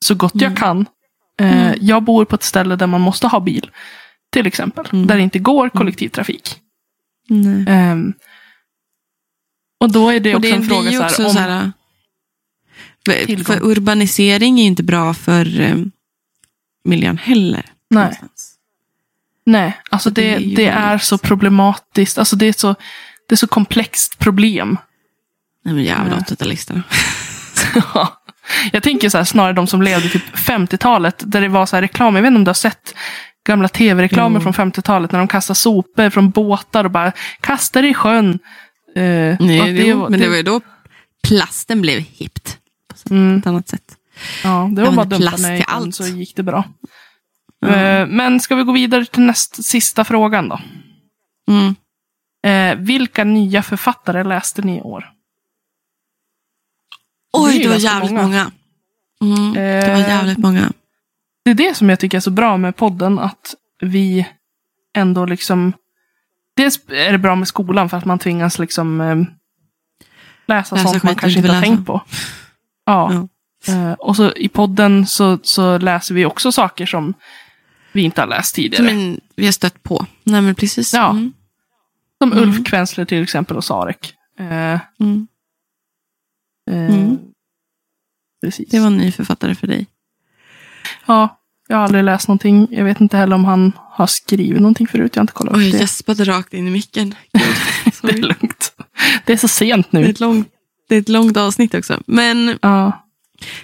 så gott jag kan. Eh, Jag bor på ett ställe där man måste ha bil. Till exempel. Mm. Där det inte går kollektivtrafik. Ehm, och då är det också det en fråga så här, om... så här, för, Tillgång. för urbanisering är ju inte bra för eh, miljön heller. Nej. någonstans. Nej, alltså det det, är det är så problematiskt. Alltså det är så, det är så komplext problem. Nej men jävla Nej. 80-talisterna. *laughs* Ja. Jag tänker så här, snarare de som levde typ 50-talet, där det var så här reklam. Jag vet inte om du har sett gamla tv-reklamer Mm. från 50-talet när de kastar sopor från båtar och bara kastar i sjön. Eh, Nej, det, det, men det var ju då plasten blev hippt. På Mm. ett annat sätt. Ja, det var bara dumpa ner allt. så gick det bra. Ja. Eh, men ska vi gå vidare till näst sista frågan då? Mm. Eh, vilka nya författare läste ni i år? Det Oj, ju det var jävligt många. många. Mm, det var Eh, jävligt många. Det är det som jag tycker är så bra med podden, att vi ändå liksom... Dels är det bra med skolan för att man tvingas liksom eh, läsa, Läsa sånt man kanske inte har tänkt på. Ja. Eh, och så i podden så, så läser vi också saker som vi inte har läst tidigare. Som vi har stött på. Nej, men precis. Ja. Mm. Som Mm. Ulf Kvensler till exempel och Sarek. Eh, Mm. Eh, Mm. Precis. Det var en ny författare för dig. Ja, jag har aldrig läst någonting. Jag vet inte heller om han har skrivit någonting förut. Jag har inte kollat Oj, upp jag gäspade rakt in i micken. *laughs* Det är lugnt. Det är så sent det, är nu. ett långt, det är ett långt avsnitt också. Men Ja.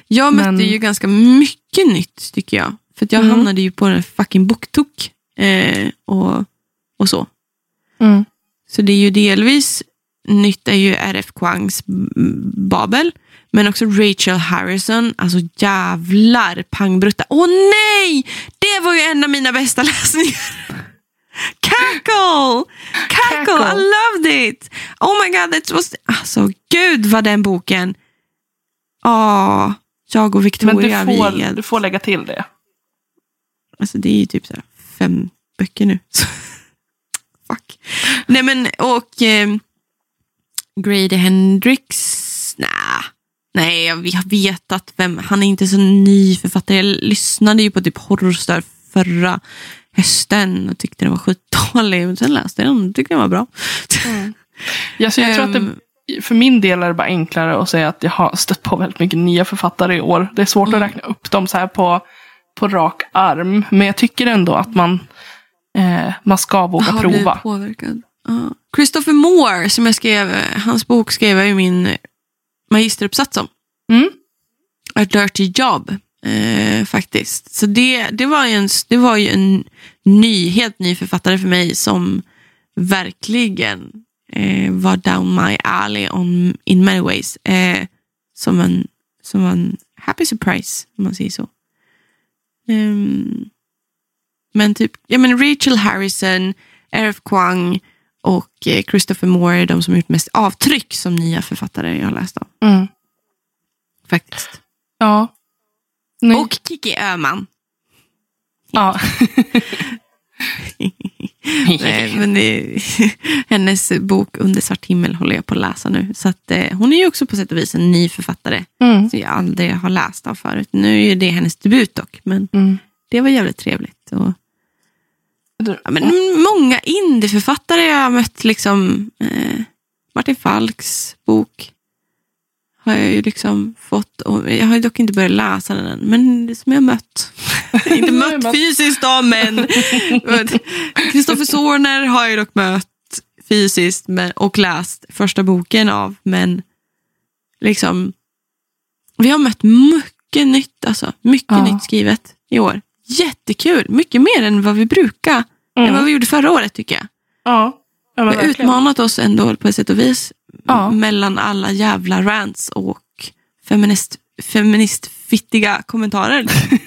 jag mötte Men- ju ganska mycket nytt tycker jag. För jag Mm. hamnade ju på en fucking boktok. Eh, och, och så. Mm. Så det är ju delvis nytt är ju R.F. Kwangs Babel. Men också Rachel Harrison. Alltså jävlar pangbrutta. Åh nej! Det var ju en av mina bästa *laughs* läsningar. Cackle! Cackle! I loved it! Oh my god, that was... Alltså gud vad den boken... Ja, jag och Men Victoria, du vi får, är... du får lägga till det. Alltså det är ju typ så här fem böcker nu. *laughs* Fuck. Nej men och eh, Grady Hendrix, nah. Nej, jag har vetat vem, han är inte så ny författare. Jag lyssnade ju på typ Horrorstar förra hösten och tyckte den var skitdålig. Men sen läste jag den och tyckte den var bra. Ja, så jag tror att Ehm. det, för min del är det bara enklare att säga att jag har stött på väldigt mycket nya författare i år. Det är svårt Mm. att räkna upp dem så här på, på rak arm. Men jag tycker ändå att man, eh, man ska våga har blivit prova. påverkad. Ja. Christopher Moore, som jag skrev, hans bok skrev jag ju min magisteruppsats om. Mm. A Dirty Job, eh, faktiskt. Så det, det, var ju en, det var ju en ny, helt ny författare för mig som verkligen eh, var down my alley on, in many ways. Eh, som, en, som en happy surprise, om man säger så. Ehm, men typ, ja men Rachel Harrison, R.F. Kwang och eh, Christopher Moore är de som gjort mest avtryck som nya författare jag har läst av. Mm. Faktiskt. Ja. Nej. Och Kiki Öhman. ja. *laughs* Nej, men det, hennes bok Under svart himmel håller jag på att läsa nu. Så att, eh, hon är ju också på sätt och vis en ny författare Mm. som jag aldrig har läst av förut. Nu är det hennes debut dock, men Mm. det var jävligt trevligt. Och, ja, men många indieförfattare jag har mött, liksom eh, Martin Falks bok har jag ju liksom fått. Och jag har ju dock inte börjat läsa den än, men som jag har mött. *laughs* inte mött. fysiskt då, men *laughs* Kristoffer Sorner har jag dock mött fysiskt men, och läst första boken av. Men liksom, vi har mött mycket nytt, alltså. Mycket Ja. nytt skrivet i år. Jättekul, mycket mer än vad vi brukar. Än Mm. vad vi gjorde förra året tycker jag. Ja. ja Vi har utmanat oss ändå på ett sätt och vis. Ja. Mellan alla jävla rants och feminist, feministfittiga kommentarer. *laughs*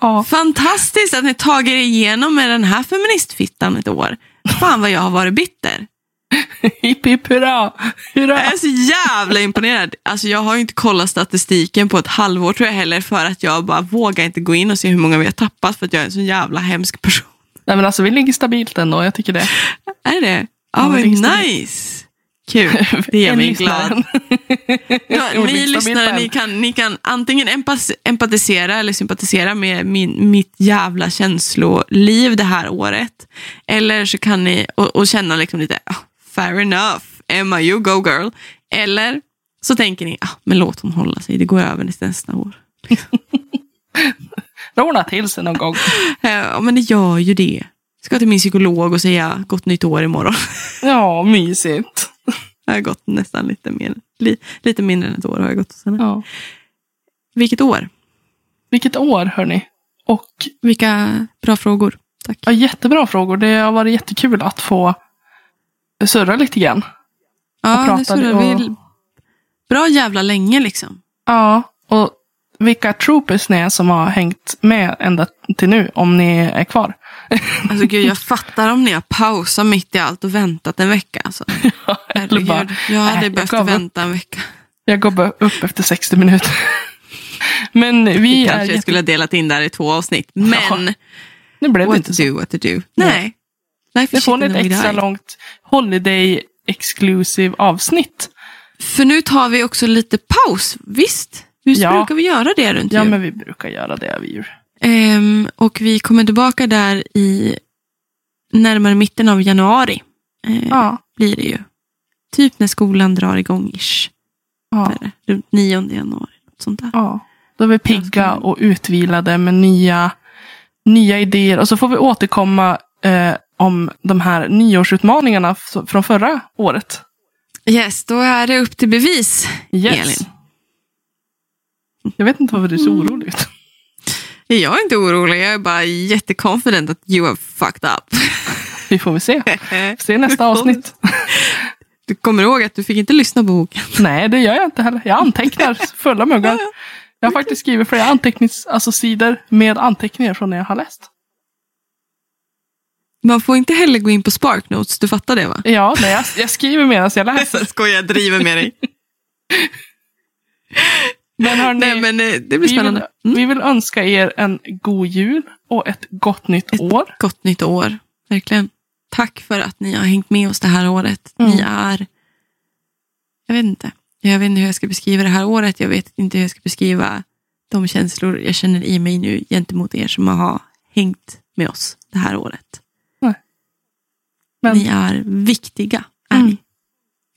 Ja. Fantastiskt att ni tagit er igenom med den här feministfittan ett år. Fan vad jag har varit bitter. *laughs* Hipp hipp hurra. hurra. Jag är så jävla imponerad. Alltså jag har ju inte kollat statistiken på ett halvår tror jag heller för att jag bara vågar inte gå in och se hur många vi har tappat för att jag är en så jävla hemsk person. Nej men alltså vi ligger stabilt ändå. Jag tycker det. Är det? Ja, stabilt. nice. Kul, det gör *laughs* mig glad. Ja, *laughs* ni lyssnare, ni kan, ni kan antingen empas, empatisera eller sympatisera med min, mitt jävla känsloliv det här året. Eller så kan ni och, och känna liksom lite, fair enough, Emma you go girl. Eller så tänker ni, ah, men låt hon hålla sig, det går över nästa år. *laughs* Råna till sig någon gång. *laughs* Ja, men det gör ju det. Ska till min psykolog och säga gott nytt år imorgon. *laughs* Ja, mysigt. Jag har gått nästan lite, mer, li, lite mindre än ett år har jag gått hos henne. Ja. Vilket år? Vilket år hörni. Och Vilka bra frågor. Tack. ja, jättebra frågor. Det har varit jättekul att få surra lite grann. Ja, pratade surrar och- vi bra jävla länge liksom. Ja, och vilka troopers ni är som har hängt med ända till nu, om ni är kvar. *laughs* Alltså gud, jag fattar om ni har pausat mitt i allt och väntat en vecka. Alltså. *laughs* Eller bara, jag hade "Nej, jag behövt upp." vänta en vecka. Jag går bara upp efter 60 minuter. *laughs* Men vi är... Kanske jag Jätte... skulle ha delat in det här i två avsnitt. Men Nu blev det what inte to så. do, what to do. Nej. Life is får ett extra die. långt Holiday Exclusive avsnitt. För nu tar vi också lite paus. Visst? Visst Ja. brukar vi göra det runt Ja, jul? men vi brukar göra det vi gör. Ehm, och vi kommer tillbaka där i närmare mitten av januari. Eh, Ja, Blir det ju. Typ när skolan drar igång ish. ja, Där, Runt 9 januari. Något sånt där. ja. Då är vi pigga och utvilade med nya, nya idéer. Och så får vi återkomma eh, om de här nyårsutmaningarna från förra året. Yes, då är det upp till bevis. Yes. Elin. Jag vet inte varför du är så orolig ut. Jag är inte orolig, jag är bara jätteconfident att you have fucked up. *laughs* Vi får väl se. *laughs* Se nästa avsnitt. *laughs* Du kommer ihåg att du fick inte lyssna på boken. Nej, det gör jag inte heller. Jag antecknar fulla muggar. Jag har faktiskt skrivit flera antecknings, alltså med anteckningar från när jag har läst. Man får inte heller gå in på Spark Notes, du fattar det va? Ja, nej, jag, jag skriver medan jag läser. *laughs* skojar, jag driver med dig. *laughs* Men hörni, Nej men eh, det blir vi, spännande. vill, vi vill önska er en god jul och ett gott nytt år. Gott nytt år, verkligen. Tack för att ni har hängt med oss det här året. Mm. Ni är, jag vet inte, jag vet inte hur jag ska beskriva det här året. Jag vet inte hur jag ska beskriva de känslor jag känner i mig nu gentemot er som har hängt med oss det här året. Men Ni är viktiga, är Mm. ni.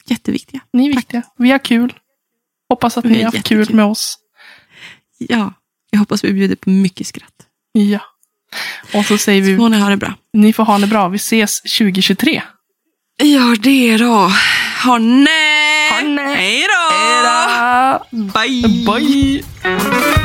Jätteviktiga. ni är viktiga. Vi har kul. Hoppas att Vi ni har haft kul med oss. Ja, jag hoppas vi bjuder på mycket skratt. Ja. Och så säger Så vi, får ni ha det bra. ni får ha det bra. Vi ses 2023. Ja, det då. Ha nej! Ha nej. Hej då! Bye! Bye!